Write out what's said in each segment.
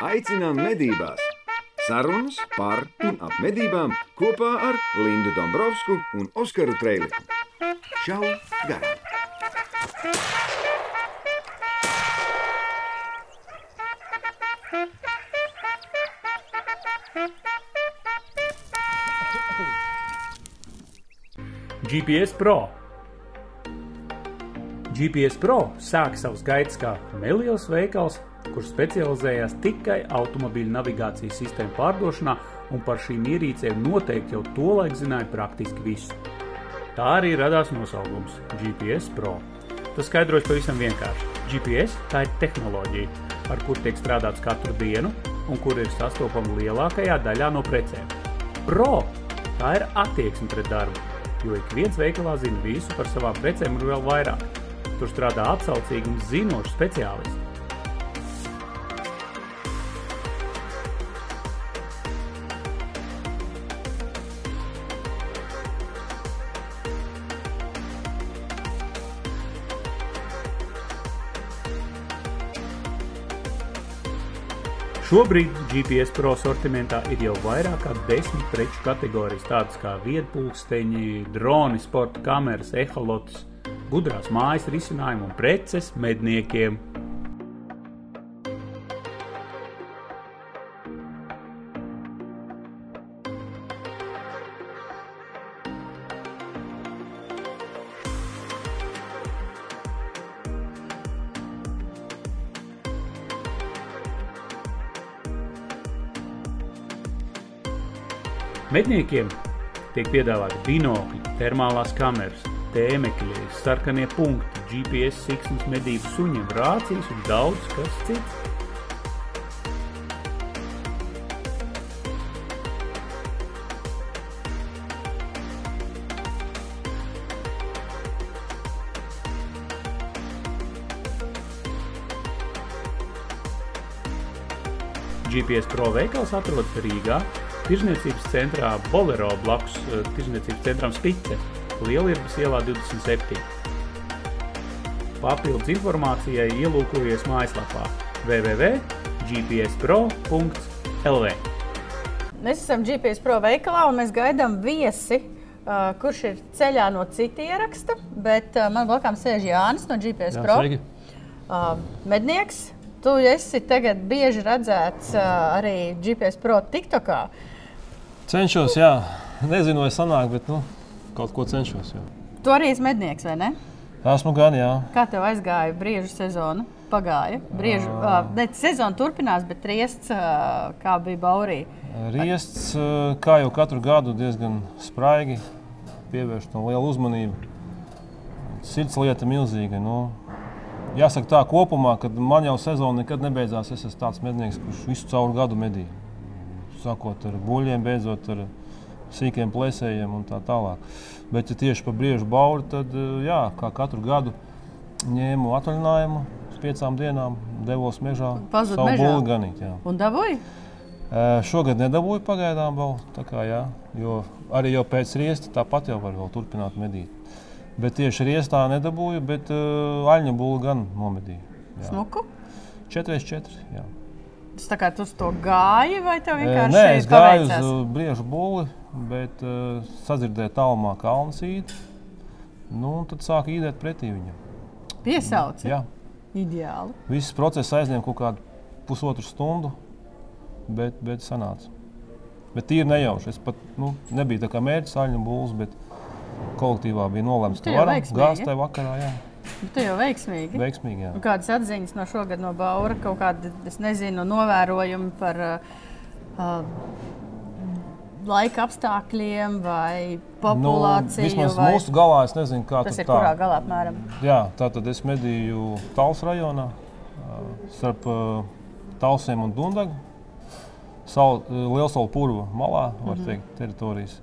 Aicinām medībās! Sarunas par un ap medībām kopā ar Lindu Dombrovskiju un Oskaru Trēliņu. Čau! Garām! GPS Pro. GPS Pro sāk savus gaitas kā neliels veikals, kurš specializējās tikai automobīļu navigācijas sistēmu pārdošanā, un par šīm ierīcēm noteikti jau tolaik zināja praktiski visu. Tā arī radās nosaukums GPS Pro. Tas skaidrojas pavisam vienkārši. GPS tā ir tehnoloģija, ar kuru tiek strādāts katru dienu un kur ir sastopama lielākajā daļā no precēm. Pro tā ir attieksme pret darbu, jo ik viens veikalā zina visu par savām precēm un vēl vairāk. Tur strādā atsaucīgi un zinoši speciālisti. Šobrīd GPS Pro sortimentā ir jau vairāk kā desmit preču kategorijas, tādas kā viedpulksteņi, droni, sporta kameras, eholots, gudrās mājas risinājumi un preces medniekiem. Medniekiem tiek piedāvāti binokļi, termālās kameras, tēmekļi, sarkanie punkti, GPS siksnas medību suņiem, rācijas un daudz kas cits. GPS Pro veikals atrodas Rīgā, Tirzniecības centrā Bolero blakus eh, Tirzniecības centram Spice, Lielierbas ielā 27. Papildus informācijai ielūkojies mājaslapā www.gpspro.lv. Mēs esam GPS Pro veikalā un mēs gaidām viesi, uh, kurš ir ceļā no cita ieraksta. Bet uh, man blakām sēž Jānis no GPS Jā, Pro. sveiki. Mednieks, tu esi tagad bieži redzēts uh, arī GPS Pro TikTokā. Cenšos, jā. Nezinu, vai sanāk, bet nu, kaut ko cenšos. Jā. Tu arī esi mednieks, vai ne? Esmu gan, jā. Kā tev aizgāja brīža sezona? Pagāja. Briežu, uh, ne, sezona turpinās, bet riests, uh, kā bija Baurī. Riests, eh, kā jau katru gadu, diezgan spraigi, pievērš tam lielu uzmanību. Sirds lieta milzīga. Nu, jāsaka tā kopumā, ka man jau sezona nekad nebeidzās. Es esmu tāds mednieks, kurš visu cauru gadu medī. Sākot ar buļļiem, beidzot ar sīkiem plēsējiem un tā tālāk. Bet, ja tieši par briežu bauri, tad eh, jā, kā katru gadu ņēmu atvaļinājumu piecām dienām, devos mežā, Pazud savu būli ganīt. Jā. Un dabūji? Ē, Šogad nedabūju pagaidām vēl, tā kā, jā, jo arī jau pēc riesta tāpat jau var vēl turpināt medīt. Bet tieši riestā nedabūju, bet uh, aļņa būlu gan nomedīju. Jā. Smuku. 4x4. Jā. Tā kā tu uz to gāji, vai tev vienkārši Nē, es gāju uz paveicās? uh, briežu būli, bet uh, sadzirdēju tālumā kalnu sīdu. Nu, un tad sāku īdēt pretī viņam. Piesauci. Jā. Ideāli. Viss process aizņēma kaut kādu pusotru stundu, bet, bet sanāca. Bet tīri nejauši. Es pat nu, nebiju tā kā mērķis aļņu būls, bet kolektīvā bija nolēmts, Tu ka varam gāzt tajā vakarā. Jā. Bet tu jau veiksmīgi. Veiksmīgi, jā. Un Kādas atziņas no šogad no Baura, kaut kāda, es nezinu, novērojumi par uh, uh, laika apstākļiem vai populāciju? Nu, vismaz vai... mūsu galā es nezinu, kā Tas ir tā. kurā galā apmēram? Jā, tā tad es medīju Talsu rajonā, ā, starp ā, Talsiem un Dundagu. Sal, Lielsalu purva malā, var Mhm. teikt, teritorijas.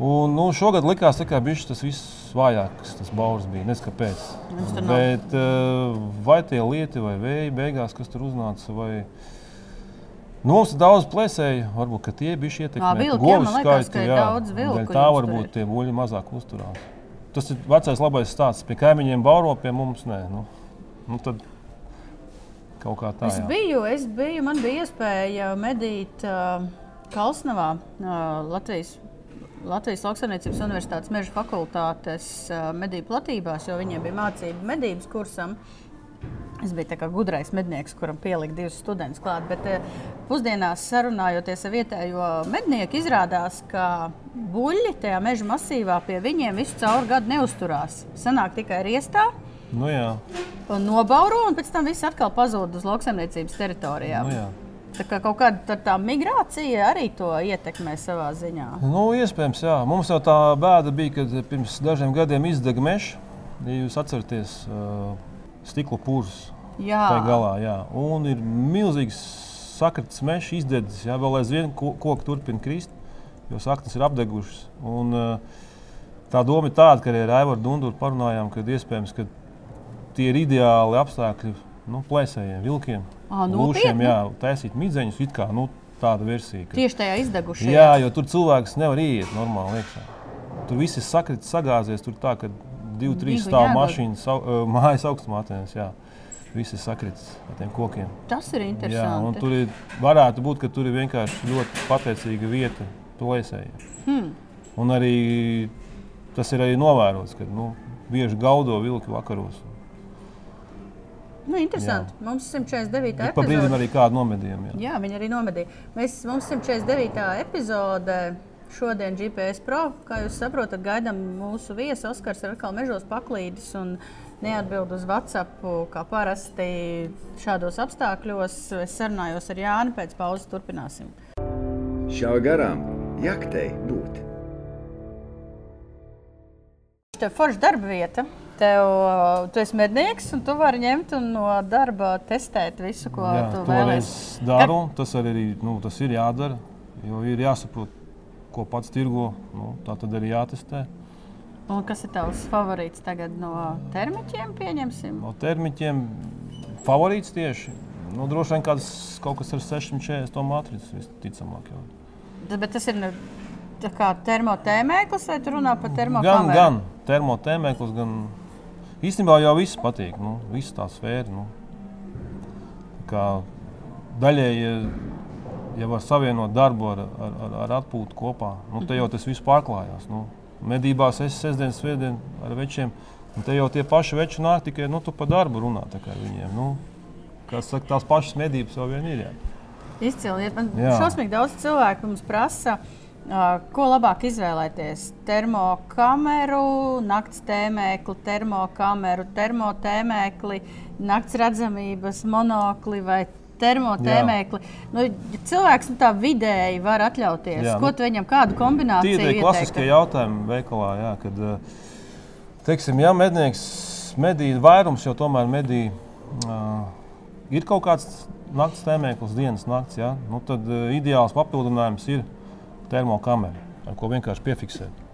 Un, nu, šogad likās, bišķi tas viss vājāks, tas baurs bija. Nezinu, kāpēc. Nav. Bet ā, vai tie lieti vai vēji beigās, kas tur uznāca, vai Nu, mums ir daudz plēsēju, varbūt tie bija ietekmēti. Ā, vilki, jā, vilku Tā varbūt tie buļļi mazāk uzturās. Tas ir vecais labais stāsts. Pie kaimiņiem bauro, pie mums nē. Nu, nu tad kaut kā tā. Es jā. biju, es biju, man bija iespēja medīt uh, Kalsnavā, uh, Latvijas. Latvijas Lauksaimniecības Universitātes meža fakultātes medību platībās, jo viņiem bija mācība medības kursam. Es biju tā kā gudrais mednieks, kuram pielika divus studentus klāt. Bet pusdienās sarunājoties ar vietējo mednieku, izrādās, ka buļļi tajā meža masīvā pie viņiem visu caur gadu neusturās. Sanāk tikai riestā Nu, jā, un nobauro, un pēc tam viss atkal pazūd uz lauksaimniecības teritorijām. nu, jā. Tā kā kaut kāda tā, tā migrācija arī to ietekmē savā ziņā. Nu, iespējams, jā. Mums jau tā bēda bija, kad pirms dažiem gadiem izdega mežs. Ja jūs atceraties, uh, stikla pūrs Jā, tā galā, jā. Un ir milzīgs sakritis mežs, izdedzis. Jā, vēl aizvien ko- koki turpina krist, jo saknes ir apdegušas. Un, uh, tā doma ir tāda, ka arī ar Aivaru Dunduru parunājām, ka iespējams, ka tie ir ideāli apstākļi nu, plēsējiem, vilkiem. Ā, Lūšiem, jā, taisīt midzeņus, it kā nu, tāda versija. ka- tieši tajā izdegušajā. Jā, jo tur cilvēks nevar iet normāli iekšā. Tur viss ir sakritis, sagāzies. Tur tā, ka divi, trīs stāv mašīnas, uh, mājas augstumā. Atviens, jā. Viss ir sakritis ar tiem kokiem. Tas ir Jā, un interesanti. tur ir, varētu būt, ka tur ir vienkārši ļoti pateicīga vieta plēsējiem. Hmm. Un arī tas ir arī novērots, ka nu, bieži gaudo vilki vakaros. Nu, interesanti. Jā. Mums 149. Bet Pa brīdim epizode. arī kādu nomedījumu. Jā. Jā, viņi arī nomedīja. Mēs, mums 149. epizode. Šodien GPS Pro, kā jūs saprotat, gaidām mūsu viesu. Oskars ir atkal mežos paklīdis un neatbild uz WhatsApp. Kā parasti šādos apstākļos. Es sarunājos ar Jāni, pēc pauzes turpināsim. Šauj garām, jaktei būt. Tev ir forša darba vieta. Tev, tu esi mednieks, un tu vari ņemt un no darba testēt visu, ko Jā, tu to arī vēlēsies. es daru. Tas arī nu, tas ir jādara. Jo ir jāsaprot, ko pats tirgo. Nu, tā tad arī jātestē. Un kas ir tavs favorīts tagad no termiķiem? Pieņemsim. No termiķiem favorīts tieši. Nu, droši vien kāds, kaut kas ar 640 to matricu visticamāk. Jau. Bet tas ir ne, tā kā termotēmēklis, vai tu runā par Gan, termokameru? gan termotēmēklis, gan īstenībā jau viss patīk. Nu, viss tā sfēra. Nu. Kā daļēji, ja, ja var savienot darbu ar, ar, ar, ar atpūtu kopā, nu, te jau tas viss pārklājās. Nu. Medībās es sestdienas, svētdien ar večiem, un te jau tie paši veči nāk tikai nu, tu pa darbu runā tā kā viņiem. Nu, Kā saka, tās pašas medības jau vien ir. Jā. Izcili. Man Jā. šausmīgi daudz cilvēku mums prasa, uh, ko labāk izvēlēties. Termokameru, naktas tēmēkli, termokameru, termotēmēkli, naktas redzamības monokli vai termotēmēkli. Nu, cilvēks nu, tā vidēji var atļauties. Jā, Jā, ko nu, tu viņam kādu kombināciju Tie ir klasiskie jautājumi veikalā, jā, kad, eh, teiksim, ja mednieks medī, vairums jau tomēr medī, uh, ir kaut kāds naktas tēmēklis, dienas nakts, jā, nu, tad uh, ideāls papildinājums ir termokamera, ar ko vienkārši piefiksēt.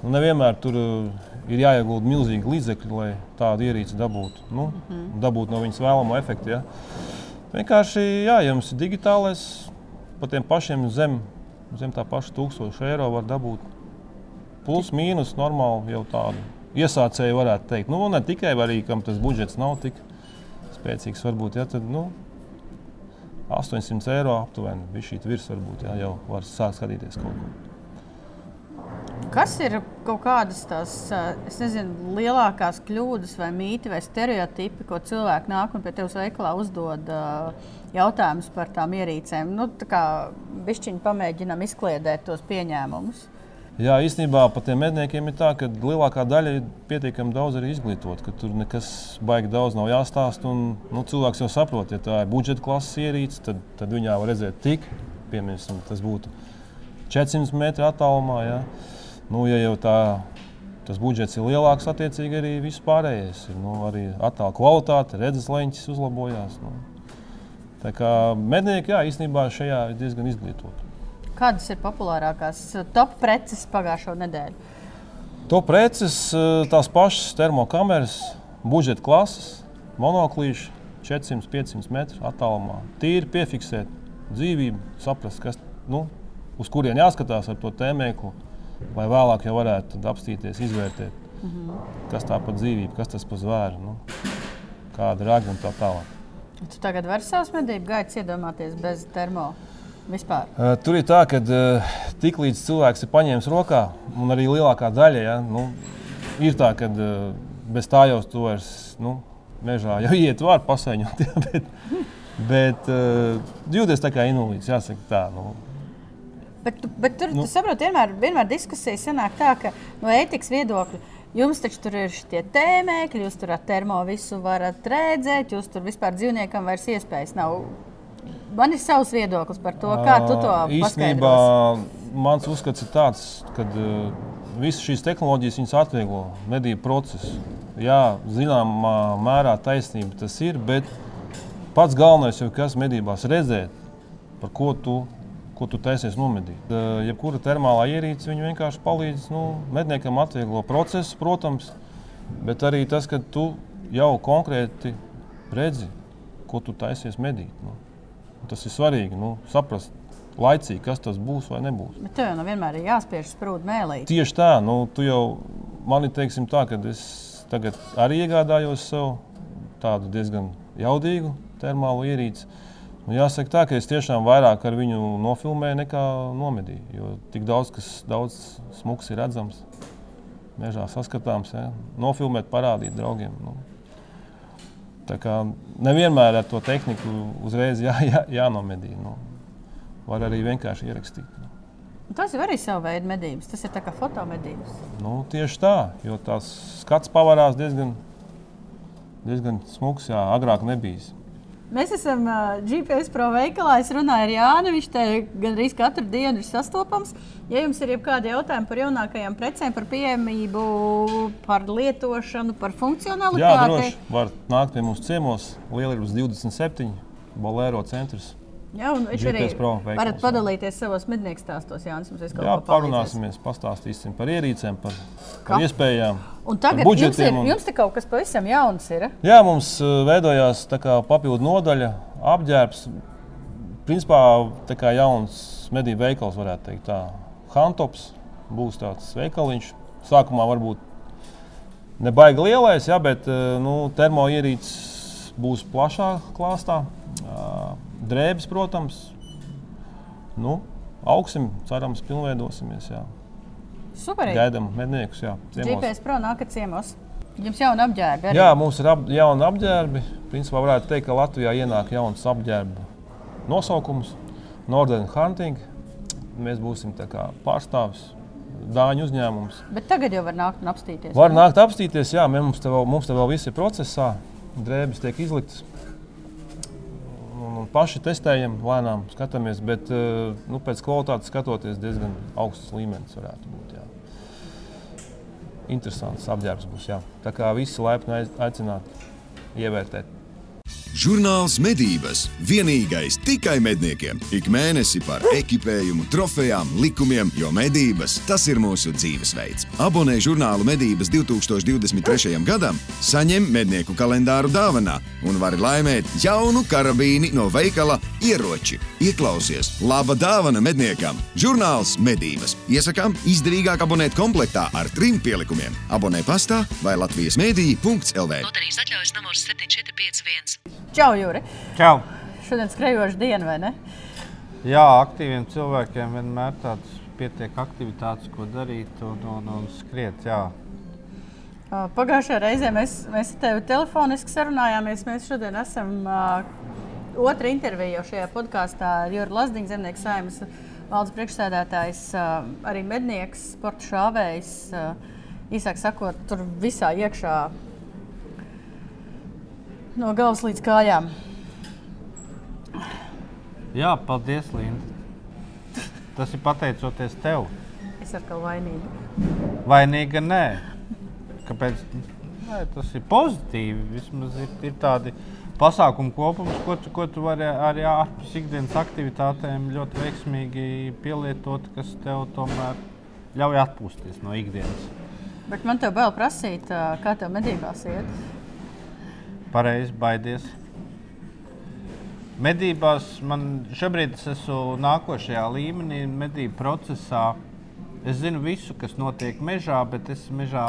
Nu, nevienmēr tur uh, ir jāiegulda milzīgi līdzekļi, lai tādu ierīci dabūtu, nu, mm -hmm. dabūtu no viņas vēlamo efektu. Ja. Vienkārši, jā, ja jums ir digitālais, pa tiem pašiem zem, zem tā paša 1000 eiro var dabūt plus mīnus normāli jau tādu iesācēju, varētu teikt. Nu, ne tikai arī, kam tas budžets nav tik spēcīgs, varbūt, ja, tad, nu, 800 eiro aptuveni, bija šī virs, varbūt, ja, jau var sākt skatīties kaut ko. Kas ir kaut kādas tās, nezinu, lielākās kļūdas, vai mīti, vai stereotipi, ko cilvēki nāk un pie tevis veikalā uzdod jautājumus par tām ierīcēm? Nu, tā kā bišķiņi pamēģinām izkliedēt tos pieņēmumus. Jā, īstenībā par tiem medniekiem ir tā, ka lielākā daļa ir pietiekami daudz arī izglītot, ka tur nekas baigi daudz nav jāstāsta. Un, nu, cilvēks jau saprot, ja tā ir budžeta klases ierīce, tad, tad viņā var redzēt tik, piemēram, tas būtu 400 metru attālumā. Ja, nu, ja jau tā, tas budžets ir lielāks, attiecīgi arī viss pārējais ir. Nu, arī attēlu kvalitāte, redzes leņķis uzlabojās. Nu. Tā kā mednieki jā, īstenībā šajā ir diezgan izglītoti. Kādas ir populārākās eh, top preces pagājušo nedēļu? To preces, eh, tās pašas termokameras, budžeta klases, monoklīši 400-500 metru attālumā. Tīri piefiksēt dzīvību, saprast, kas, nu, uz kurien jāskatās ar to tēmēklu, lai vēlāk jau varētu apstīties, izvērtēt, mm -hmm. kas tā par dzīvību, kas tas par zvēru, nu, kāda ir raga un tā tālāk. Tu tagad vari savus medību gaitas iedomāties bez termo. Vispār. Uh, tur ir tā, ka uh, tiklīdz cilvēks ir paņēmis rokā, un arī lielākā daļa ja, nu, ir tā, ka uh, bez tā jau tu vairs nu, mežā jau iet var pasēņot. Ja, bet bet uh, jūties tā kā invalīds, jāsaka tā. Nu, Bet, tu- bet tur, Nu. nu. saproti, vienmēr, vienmēr diskusijas sanāk tā, ka no ētikas viedokļa jums taču tur ir šie tēmēkļi, jūs tur ar termo visu varat redzēt, jūs tur vispār dzīvniekam vairs iespējas nav. Man ir savs viedoklis par to, kā tu to Ā, Īstenībā mans uzskats ir tāds, ka uh, visas šīs tehnoloģijas atvieglo medību procesu. Jā, zināmā mērā taisnība tas ir, bet pats galvenais ir kas medībās redzēt, par ko tu, ko tu taisies nomedīt. Uh, Jebkura termālā ierīce vienkārši palīdz nu, medniekam atvieglo procesu, protams, bet arī tas, ka tu jau konkrēti redzi, ko tu taisies medīt. Nu. Tas ir svarīgi nu, saprast laicīgi, kas tas būs vai nebūs. Bet tev jau nu vienmēr ir jāspiež sprūdi mēlīt. Tieši tā, nu, tu jau man ir teiksim, tā, ka es tagad arī iegādājos sev tādu diezgan jaudīgu termālu ierīci. Un jāsaka, tā, ka es tiešām vairāk ar viņu nofilmēju nekā nomedīju. Jo tik daudz, kas daudz smuks ir redzams, mežā saskatāms, ja? nofilmēt, parādīt draugiem. Nu. Nevienmēr ar to tehniku uzreiz jā, jā, jānomedī. Nu. Var arī vienkārši ierakstīt. Nu. Tas jau arī ir sava veida medības. Tas ir kā fotomedības. Nu, tieši tā, jo tās skats pavarās diezgan, diezgan smuks, jā, agrāk nebija. Mēs esam uh, GPS pro veikalā. Es runāju ar Jānu. Viņš te gandrīz katru dienu ir sastopams. Ja jums ir kādi jautājumi par jaunākajām precēm, par pieejamību, par lietošanu, par funkcionalitāti, droši. Var nākt pie mums ciemos, Lielības 27, Bolēro centrs. Jā, un viņš arī varat jā. padalīties savos mednieku stāstos. Jānis, mums Jā, parunāsimies, pastāstīsim par ierīcēm, par, par iespējām. Un tagad par jums ir, un- jums te kaut kas pavisam jauns. Ir. Jā, mums uh, veidojās papildu nodaļa, apģērbs. Principā tā kā jauns medību veikals, varētu teikt. Tā. Hantops būs tāds veikaliņš. Sākumā varbūt ne baigi lielais, jā, bet uh, nu, termoierīces būs plašā klāstā. Uh, Drēbes, protams, nu, augsim, cerams, pilnveidosimies. Jā. Super. Gaidām medniekus. Jā. GPS pro nākat ciemos. Jums jau ir apģērbi. arī? Jā, mums ir ap, jauni apģērbi. Principā varētu teikt, ka Latvijā ienāk jauns apģērba nosaukums - Northern Hunting. Mēs būsim kā pārstāvis, dāņu uzņēmums. Bet tagad jau var nākt un apstīties. Var nākt apstīties, jā, mums te vēl, mums te vēl viss ir procesā. Drēbes tiek izliktas. Un, un paši testējam, lēnām skatāmies, bet eh, nu, pēc kvalitātes skatoties, diezgan augsts līmenis varētu būt. Jā. Interesants apģērbs būs. Jā. Tā kā visi laipni aicināti ievērtēt. Žurnāls medības vienīgais tikai medniekiem. Ik mēnesi par ekipējumu, trofejām, likumiem, jo medības tas ir mūsu dzīvesveids. Abonē žurnālu medības 2023. gadam, saņem mednieku kalendāru dāvanā un vari laimēt jaunu karabīni no veikala ieroči. Ieklausies, laba dāvana medniekam! Žurnāls medības. Iesakām izdevīgāk abonēt komplektā ar trim pielikumiem. Abonē pastā vai Latvijas mēdī.lv. Loterijas atļaujas numurs 7451. Čau, Jūri! Čau! Šodien skrejoša diena, vai ne? Jā, aktīviem cilvēkiem vienmēr tāds pietiek aktivitātes, ko darīt un, un, un skriet. Jā. Pagājušajā reizē mēs, mēs ar tevi telefoniski sarunājāmies. Mēs šodien esam uh, otrā intervijā šajā podkāstā ar Jurgu Lazdiņu, zemnieku saimnes valdes priekšsēdētājs, uh, arī mednieks, sporta šāvējs. Uh, īsāk sakot, tur visā iekšā no galvas līdz kājām. Jā, paldies, Linda. Tas ir pateicoties tev. Es atkal vainīga. Vainīga nē. Kāpēc? Nē, tas ir pozitīvi. Vismaz ir, ir tādi pasākumu kopums, ko tu, ko tu vari arī ārpus ikdienas aktivitātēm ļoti veiksmīgi pielietot, kas tev tomēr ļauj atpūsties no ikdienas. Bet man te vēl prasīt, kā tev medībās iet. Pareizi, baidies. Medībās man šobrīd es esmu nākošajā līmenī, medību procesā. Es zinu visu, kas notiek mežā, bet es mežā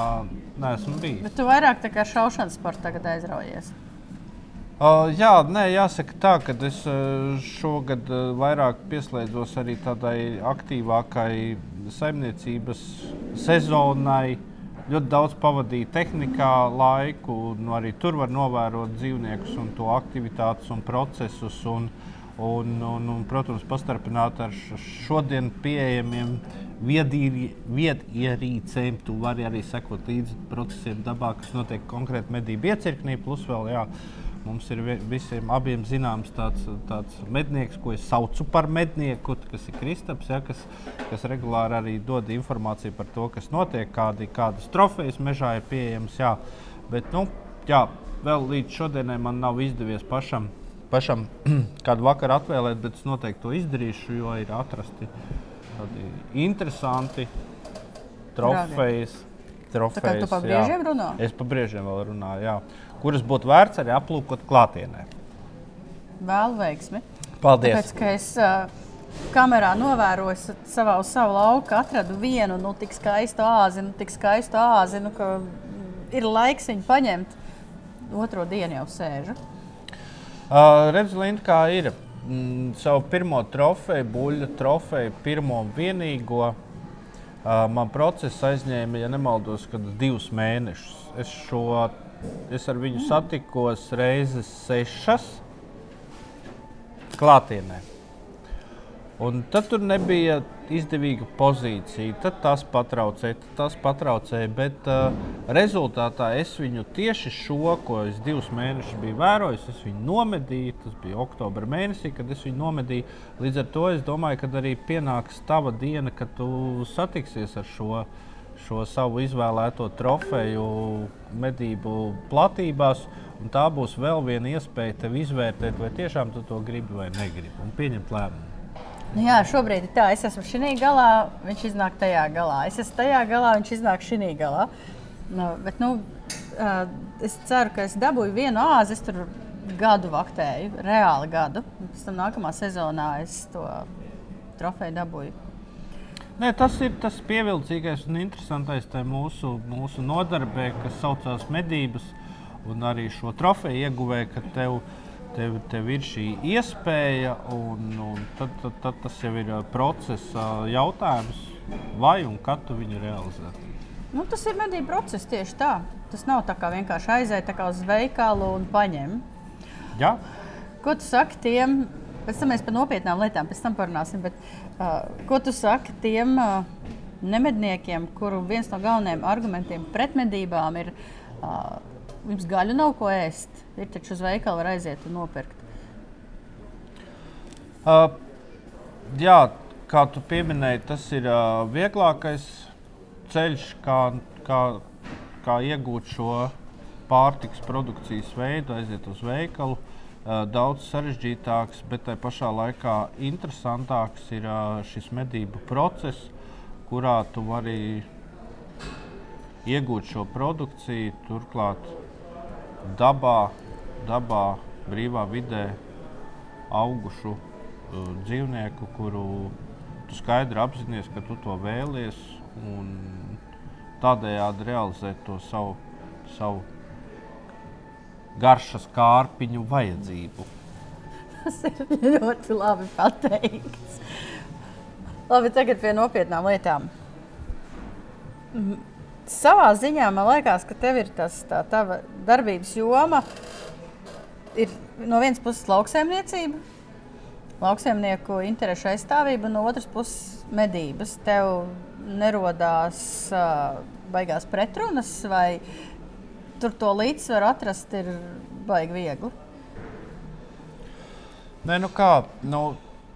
neesmu bijis. Bet tu vairāk ar šaušanas sporta tagad aizraujies. Uh, jā, nē, jāsaka tā, ka es uh, šogad uh, vairāk pieslēdzos arī tādai aktīvākai saimniecības sezonai. Ļoti daudz pavadīju tehnikā laiku, un arī tur var novērot dzīvniekus un to aktivitātes un procesus. Un, un, un, un, protams, pastarpināt ar šodien pieejamiem viedierīcēm. Tu vari arī sekot līdzi procesiem dabā, kas notiek konkrēti medību iecirknī. Plus vēl, jā, mums ir vi- visiem abiem zināms tāds, tāds mednieks, ko es saucu par mednieku, kas ir Kristaps, ja, kas, kas regulāri arī dod informāciju par to, kas notiek, kādi, kādas trofejas mežā ir pieejamas. Jā. Bet, nu, jā, vēl līdz šodienai man nav izdevies pašam pašam kādu vakaru atvēlēt, bet es noteikti to izdarīšu, jo ir atrasti tādi interesanti trofejas. Tā kā tu pa briežiem runā? Es pa briežiem vēl runāju, jā. Kuras būtu vērts arī aplūkot klātienē. Vēl veiksmi. Paldies! Tāpēc, ka es uh, kamerā novēroju sa- savā uz savu lauku, atradu vienu nu, tik skaistu āzi, nu, tik skaistu āzi, nu, ka mm, ir laiks viņu paņemt. Otro dienu jau sēžu. Uh, Redz, Linda, kā ir. Mm, savu pirmo trofeju, buļbuļsu trofeju, pirmo un vienīgo. Uh, man process aizņēma, ja nemaldos, kad divus mēnešus. Es, šo, es ar viņu satikos reizes sešas klātienē. Un tad tur nebija izdevīga pozīcija. Tad tas patraucēja, tad tas patraucēja. Bet uh, rezultātā es viņu tieši šo, ko es divus mēnešus biju vērojis, es viņu nomedīju. Tas bija oktobra mēnesī, kad es viņu nomedīju. Līdz ar to es domāju, ka arī pienāks tava diena, kad tu satiksies ar šo, šo savu izvēlēto trofeju medību platībās. Tā būs vēl viena iespēja tev izvērtēt, vai tiešām tu to gribi vai negribi, un pieņemt lēmumu. Nu, jā, šobrīd ir tā, es esmu šī galā, viņš iznāk tajā galā. Es esmu tajā galā, viņš iznāk šī galā. Nu, bet, nu, es ceru, ka es dabūju vienu āzi, es tur gadu vaktēju, reāli gadu. Pēc tam nākamā sezonā es to trofeju dabūju. Nē, tas ir tas pievilcīgais un interesantais mūsu, mūsu nodarbē, kas saucās medības. Un arī šo trofeju ieguvēja, ka tev, tev, tev ir šī iespēja, un, un tad, tad, tad tas jau ir procesa jautājums, vai un kad tu viņu realizē. Nu, tas ir medību process tieši tā. Tas nav tā kā vienkārši aiziet kā uz veikalu un paņem. Ja? Ko tu saki tiem? Pēc tam mēs par nopietnām lietām parunāsim. Bet, ko tu saki tiem nemedniekiem, kuru viens no galvenajiem argumentiem pret medībām ir, jums gaļu nav ko ēst? Ir taču uz veikalu var aiziet un nopirkt. Uh, jā, kā tu pieminēji, tas ir uh, vieglākais ceļš, kā, kā, kā iegūt šo pārtiks produkcijas veidu, aiziet uz veikalu. Uh, daudz sarežģītāks, bet tā pašā laikā interesantāks ir uh, šis medību process, kurā tu vari iegūt šo produkciju, turklāt dabā, dabā brīvā vidē augušu uh, dzīvnieku, kuru tu skaidri apzinājies, ka tu to vēlies, un tādējādi realizēt to savu, savu garšas kārpiņu vajadzību. Tas ir ļoti labi pateikts. Labi, tagad pie nopietnām lietām. Savā ziņā man liekas, ka tev ir tas tā tava darbības joma. Ir no vienas puses lauksaimniecība, lauksaimnieku interešu aizstāvība, no otras puses medības. Tev nerodās uh, baigās pretrunas, vai tur to līdzsvaru atrast ir baigi viegli. Nē, nu kā, nu,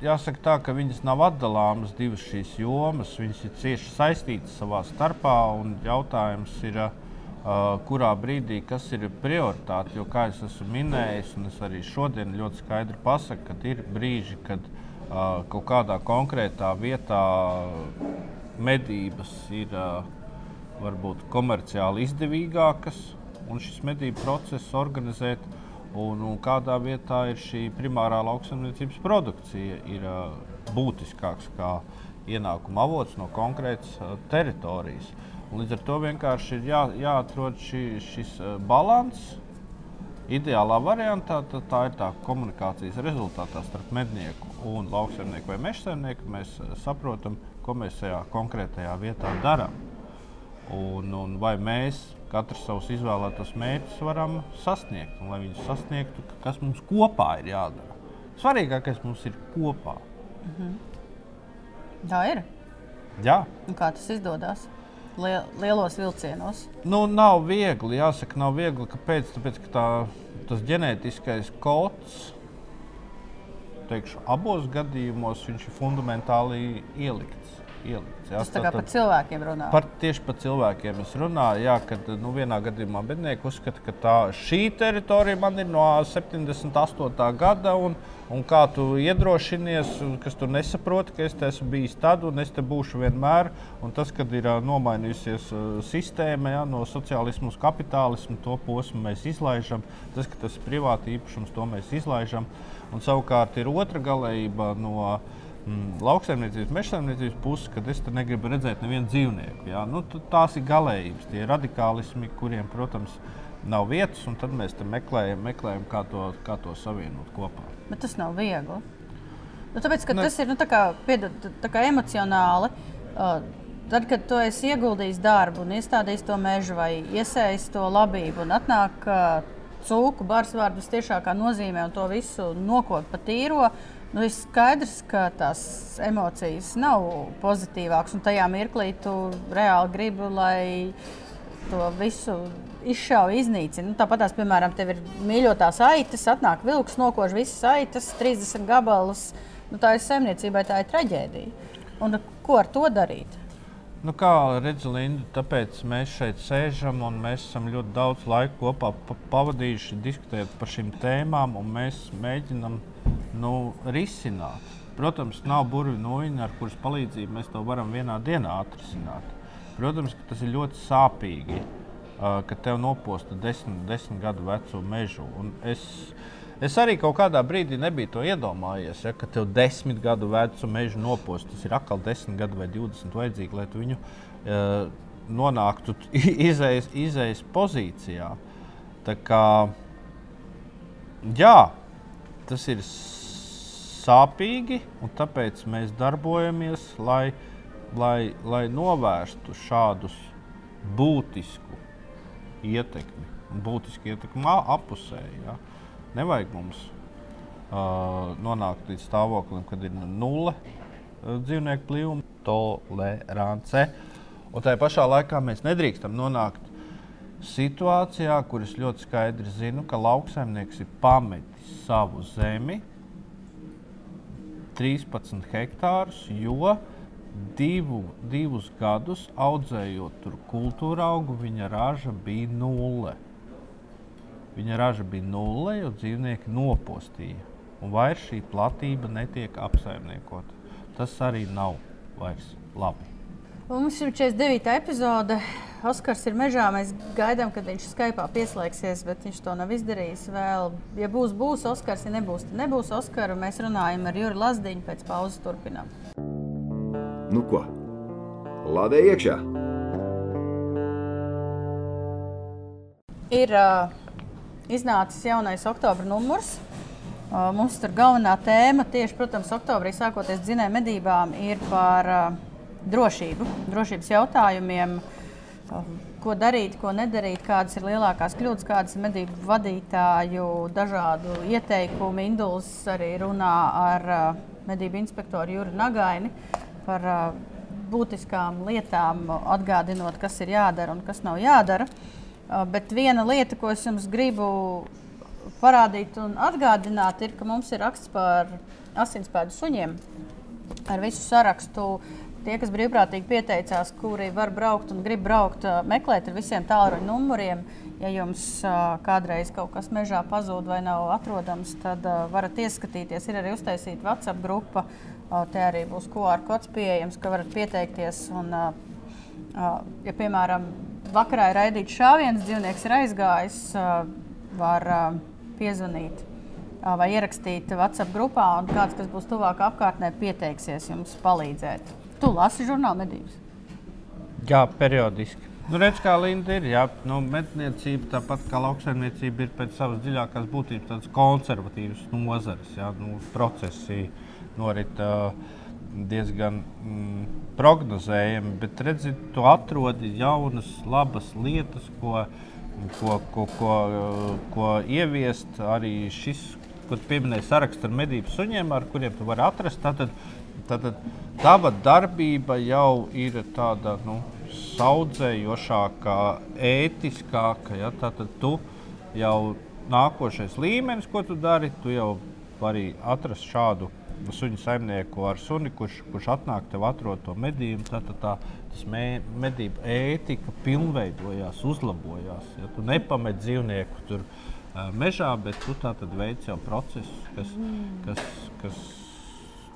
jāsaka tā, ka viņas nav atdalāmas divas šīs jomas. Viņas ir cieši saistītas savā starpā. un Jautājums ir, uh, kurā brīdī kas ir prioritāte. Jo, kā jau esmu minējis, un es arī šodien ļoti skaidri pasaku, ka ir brīži, kad uh, kaut kādā konkrētā vietā medības ir uh, varbūt komerciāli izdevīgākas, un šis medību process organizēt. Un, un kādā vietā ir šī primārā lauksaimniecības produkcija, ir uh, būtiskāks kā ienākuma avots no konkrētas uh, teritorijas. Un līdz ar to vienkārši ir jā, jāatrod šī, šis uh, līdzsvars, ideālā variantā tā, tā ir tā komunikācijas rezultātā starp mednieku un lauksaimnieku vai mežsaimnieku. Mēs saprotam, ko mēs šajā konkrētajā vietā darām. Un, un vai mēs katrs savus izvēlētos mērķus varam sasniegt, un lai viņus sasniegtu, kas mums kopā ir jādara. Svarīgākais mums ir kopā. Tā ir. Jā. Un kā tas izdodas? Liel, lielos vilcienos. Nu, nav viegli, jāsaka, nav viegli. Kāpēc? Tāpēc, ka tā, tas ģenētiskais kods, teikšu, abos gadījumos ir fundamentāli ielikts. Ielikts jā. Tas tā kā par cilvēkiem runā. Par, tieši par cilvēkiem es runāju. Jā, kad nu, vienā gadījumā bednieki uzskata, ka tā, šī teritorija man ir no 78. gada. Un, un kā tu iedrošinies, kas tu nesaproti, ka es te esmu bijis tad un es te būšu vienmēr. Un tas, kad ir nomainījusies sistēma jā, no sociālismu uz kapitālismu, to posmu mēs izlaižam. Tas, ka tas ir privāti īpašums, to mēs izlaižam. Un savukārt ir otra galējība no lauksaimniecības, mežsaimniecības puses, kad es negribu redzēt nevienu dzīvnieku. Jā. Nu, tās ir galējības, tie ir radikālismi, kuriem, protams, nav vietas, un tad mēs meklējam, meklējam kā, to, kā to savienot kopā. Bet tas nav viegli. Nu, tāpēc, Ne. tas ir nu, tā kā, piedod, tā kā emocionāli. Uh, tad, kad tu esi ieguldījis darbu un iestādījis to mežu vai iesējis to labību, un atnāk uh, cūku barsvārdu tiešākā nozīmē un to visu nokop pa tīro. Nu, ir skaidrs, ka tās emocijas nav pozitīvākas, un tajā mirklī tu reāli gribi, lai to visu izšauja, iznīcina. Nu, Tāpat, tās, piemēram, tev ir mīļotās aitas, atnāk vilks, nokož visas aitas, 30 gabalus. Nu, tā ir saimniecībai, tā ir traģēdija. Un ko ar to darīt? Nu, kā redzi, Linda, tāpēc mēs šeit sēžam un mēs esam ļoti daudz laika kopā pa pavadījuši, diskutējot par šīm tēmām, mēs mēģinām nu, risināt. Protams, nav burbuļu noviņa, ar kuras palīdzību mēs to varam vienā dienā atrisināt. Protams, ka tas ir ļoti sāpīgi, ka tev noposta desmit, desmit gadu vecu mežu. Un Es, es arī kaut kādā brīdī nebiju to iedomājies, ja, ka tev desmit gadu vecu mežu noposta. Tas ir atkal desmit gadu vai divdesmit vajadzīgi, lai tu viņu uh, nonāktu izējas, izējas pozīcijā. Tā kā, jā, tas ir sāpīgi, un tāpēc mēs darbojamies, lai, lai, lai novērstu šādus būtisku ietekmi, būtisku ietekmi apusēji. Ja? Nevajag mums uh, nonākt līdz stāvoklim, kad ir nulle uh, dzīvnieku blīvuma tolerance. Un tajā pašā laikā mēs nedrīkstam nonākt situācijā, kur es ļoti skaidri zinu, ka lauksaimnieks ir pametis savu zemi, 13 hektārus, jo divu, divus gadus audzējot tur kultūra augu, viņa raža bija nulle. Viņa raža bija nulle, jo dzīvnieki nopostīja. Un vairs šī platība netiek apsaimniekota. Tas arī nav vairs labi. Mums ir 49. epizode. Oskars ir mežā. Mēs gaidām, kad viņš Skype pieslēgsies, bet viņš to nav izdarījis. Vēl, ja būs, būs Oskars, ja nebūs, tad nebūs Oskara. Mēs runājam ar Juri Lazdiņu, pēc pauzes turpinām. Nu ko? Lādē iekšā! Ir uh, iznācis jaunais oktobra numurs. Uh, mums tur galvenā tēma tieši, protams, oktobrī sākoties dzinēju medībām ir par uh, drošību, drošības jautājumiem. Uh, ko darīt, ko nedarīt, kādas ir lielākās kļūdas, kādas ir medību vadītāju dažādu ieteikumu. Induls arī runā ar uh, medību inspektoru Juru Nagaini par uh, būtiskām lietām, atgādinot, kas ir jādara un kas nav jādara. Uh, Bet viena lieta, ko es jums gribu parādīt un atgādināt, ir, ka mums ir raksts par asinspēdu suņiem ar visu sarakstu. Tie, kas brīvprātīgi pieteicās, kuri var braukt un grib braukt, meklēt ar visiem tālruņa numuriem. Ja jums kādreiz kaut kas mežā pazūd vai nav atrodams, tad varat ieskatīties. Ir arī uztaisīta WhatsApp grupa. Te arī būs QR kods pieejams, ka varat pieteikties. Un, ja, piemēram, vakarā ir raidīts šāviens, dzīvnieks ir aizgājis, var piezvanīt vai ierakstīt WhatsApp grupā, un kāds, kas būs tuvāk apkārtnē, pieteiksies jums palīdzēt. Tu lasi žurnāla medības. Jā, periodiski. Nu, redz, kā Linda ir. Jā, nu, medniecība, tāpat kā lauksaimniecība, ir pēc savas dziļākās būtības tādas konservatīvas nozares. Jā, nu, procesi norit uh, diezgan mm, prognozējami, bet redzi, tu atrodi jaunas, labas lietas, ko, ko, ko, ko, ko ieviest. Arī šis, ko pieminēja saraksts ar medību suņiem, ar kuriem tu vari atrast. Tātad, tātad tava darbība jau ir tāda. Nu, saudzējošākā, ētiskāka. Ja? Tātad tu jau nākošais līmenis, ko tu dari, tu jau vari atrast šādu suņu saimnieku ar suni, kurš, kurš atnāk tev atrod to medību. Tātad tā, tas mē, medību ētika pilnveidojās, uzlabojās. Ja? Tu nepamet dzīvnieku tur mežā, bet tu tātad veic jau procesus, kas, kas, kas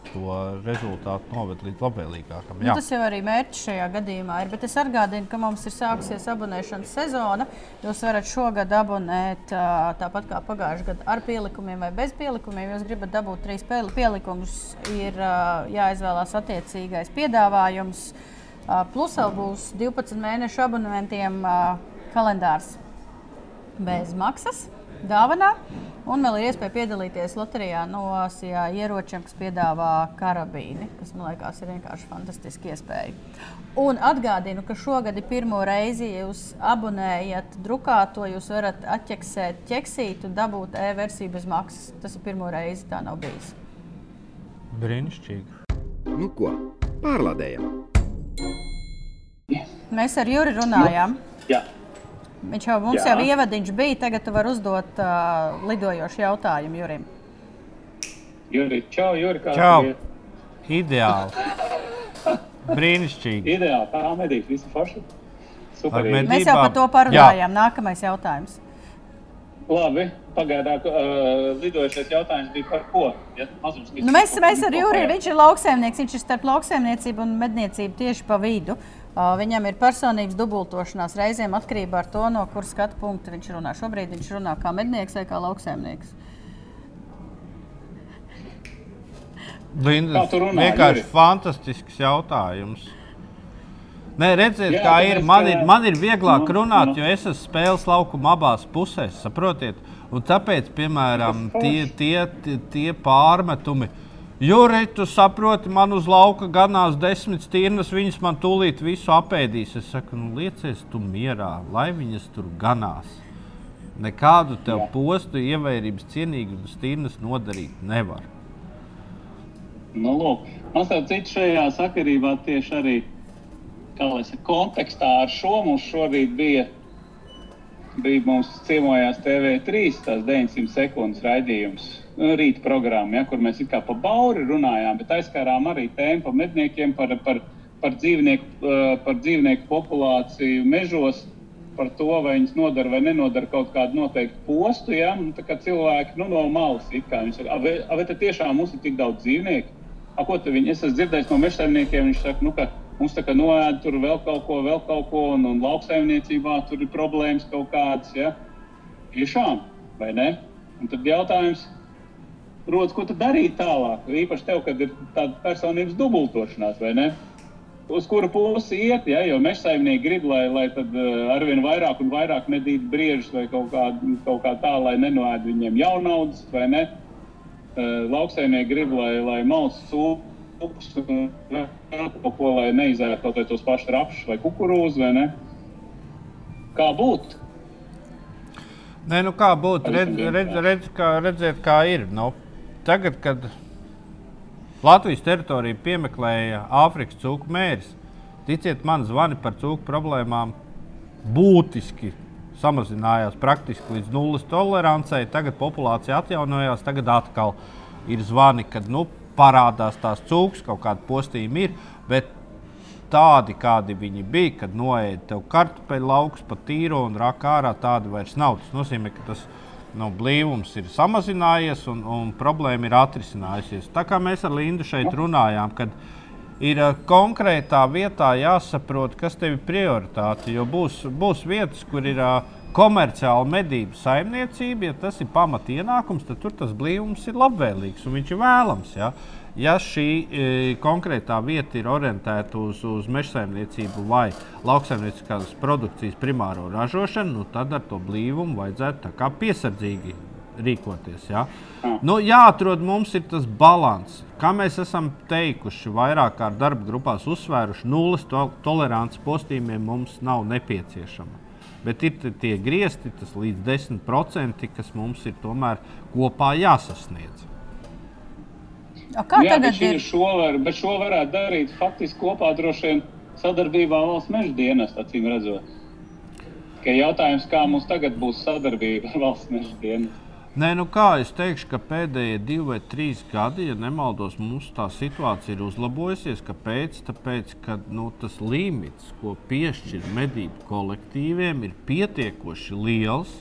to rezultātu noved līdz labvēlīgākam. Nu, tas jau arī mērķis šajā gadījumā ir. Bet es atgādinu, ka mums ir sākusies abonēšanas sezona. Jūs varat šogad abonēt tāpat kā pagājušajā gadā ar pielikumiem vai bez pielikumiem. Jūs gribat dabūt trīs pielikumus, ir jāizvēlās attiecīgais piedāvājums. Plus vēl būs 12 mēnešu abonementiem kalendārs bez maksas dāvanā. Un vēl ir iespēja piedalīties loterijā no Sijā ieročiem, kas piedāvā karabīni, kas man liekas ir vienkārši fantastiski iespēja. Un atgādinu, ka šogad ir pirmo reizi, ja jūs abonējat drukāto, jūs varat atķeksēt ķeksītu, dabūt e-versiju bez maksas. Tas ir pirmo reizi, tā nav bijis. Brīnišķīgi. Nu ko, pārlādējam! Mēs ar Juri runājām. Jā. Viņš jau mums Jā. jau ievadiņš bija, tagad tu vari uzdot uh, lidojošu jautājumu Jurim. Juri, čau, Juri, kā Čau. Ideāli. Brīnišķīgi. Ideāli, tā medīs, visi forši. Super. Ar Juri. med- Mēs jau par to parunājām. Nākamais jautājums. Labi, pagaidām, uh, lidojušais jautājums bija par ko? Ja? Mazums, Nu, mēs, mēs ar Juriju, viņš ir lauksaimnieks, viņš ir starp lauksaimniecību un medniecību tieši pa vidu. Uh, viņam ir personīgs dubultošanās reizēm atkarībā no tā, no kuras skatu punkta viņš runā. Šobrīd viņš runā kā mednieks vai kā lauksaimnieks. Kā tu runā, vienkārši Juri? fantastisks jautājums. Nē, redziet, Jā, kā ir. Man, ir. man ir vieglāk Nu, runāt, nu. jo es esmu spēles laukuma abās pusēs, saprotiet? Un tāpēc, piemēram, tie, tie, tie, tie pārmetumi. Juri, tu saproti, man uz lauka ganās desmit stirnas, viņas man tūlīt visu apēdīs. Es saku, nu, liecies tu mierā, lai viņas tur ganās. Nekādu tev Jā. postu, ievērības cienīgu stirnas nodarīt nevar. Nu, lūk, man starp citu šajā sakarībā tieši arī kā lai saka, kontekstā ar šo mums šorīt bija. Bija mums ciemojās TV3, tās 900 sekundes raidījums, rīta programma, ja, kur mēs kā pa bauri runājām, bet aizskārām arī tēmu par medniekiem, par, par, par, dzīvnieku, eh, par dzīvnieku populāciju mežos, par to, vai viņas nodara vai nenodara kaut kādu noteiktu postu. Ja? Nu, cilvēki nu, no malas it kā viņi saka, "A, vai, tad tiešām mums ir tik daudz dzīvnieku? A, ko viņi, es esmu dzirdējis no mežsaimniekiem, viņi saka, nu, ka mums tā kā noēd tur vēl kaut ko, vēl kaut ko, un, un lauksaimniecībā tur ir problēmas kaut kādas. Ja? Tiešām, vai ne? Un tad jautājums rodas, ko darīt tālāk? Īpaši tev, kad ir tāda personības dubultošanās, vai ne? Uz kuru pusi iet, ja? jo meža saimnieki grib, lai, lai tad, uh, arvien vairāk un vairāk medīt briežus vai kaut kā, kaut kā tā, lai nenoēd viņiem jaunaudas, vai ne? Uh, lauksaimnieki grib, lai, lai malas sūkļus un kaut ko, lai neizērtu kaut vai tos pašus rapšus vai kukurūzus, vai ne? Kā būtu? Nē, nu kā būtu, redz, redz, redz, kā, redziet, kā ir. Nu, tagad, kad Latvijas teritoriju piemeklēja Āfrikas cūku mērs, ticiet man, zvani par cūku problēmām būtiski samazinājās praktiski līdz nulles tolerancei. Tagad populācija atjaunojās, tagad atkal ir zvani, kad nu, parādās tās cūkas, kaut kāda postījuma ir. Bet tādi, kādi viņi bija, kad noēda tev kartupeļu laukus pa tīro un raka ārā, tādi vairs nav. Tas nozīmē, ka tas nu, blīvums ir samazinājies un, un problēma ir atrisinājusies. Tā kā mēs ar Lindu šeit runājām, kad ir eh, konkrētā vietā jāsaprot, kas tev ir prioritāte. Jo būs, būs vietas, kur ir eh, komerciāla medību saimniecība, ja tas ir pamatienākums, tad tur tas blīvums ir labvēlīgs un viņš ir vēlams. Ja? Ja šī e, konkrētā vieta ir orientēta uz, uz mežsaimniecību vai lauksaimnieciskās produkcijas primāro ražošanu, nu, tad ar to blīvumu vajadzētu kā piesardzīgi rīkoties. Ja? Nu, jāatrod mums ir tas līdzsvars. Kā mēs esam teikuši, vairāk kārt darba grupās uzsvēruši, nulles to tolerants postījumiem mums nav nepieciešama. Bet ir tie griezti, tas līdz 10%, kas mums ir tomēr kopā jāsasniedz. A, kā Jā, tagad bet, ir? šo var, bet šo varētu darīt faktiski kopā droši vien sadarbībā valsts meža dienas, acīm redzot. Ka jautājums, kā mums tagad būs sadarbība ar valsts meža dienas? Nē, nu kā es teikšu, ka pēdējie divi vai trīs gadi, ja nemaldos, mums tā situācija ir uzlabojusies. Kāpēc? Tāpēc, ka nu, tas limits, ko piešķir medību kolektīviem, ir pietiekoši liels.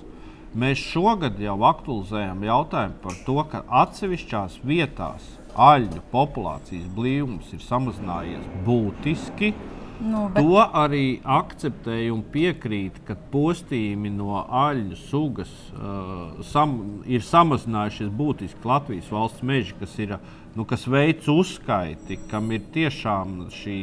Mēs šogad jau aktualizējam jautājumu par to, ka atsevišķās vietās aļņu populācijas blīvums ir samazinājies būtiski. Nu, bet, To arī akceptēja un piekrīt, ka postījumi no aļņu sugas uh, sam, ir samazinājušies būtiski Latvijas valsts meži, kas, ir, nu, kas veic uzskaiti, kam ir tiešām šī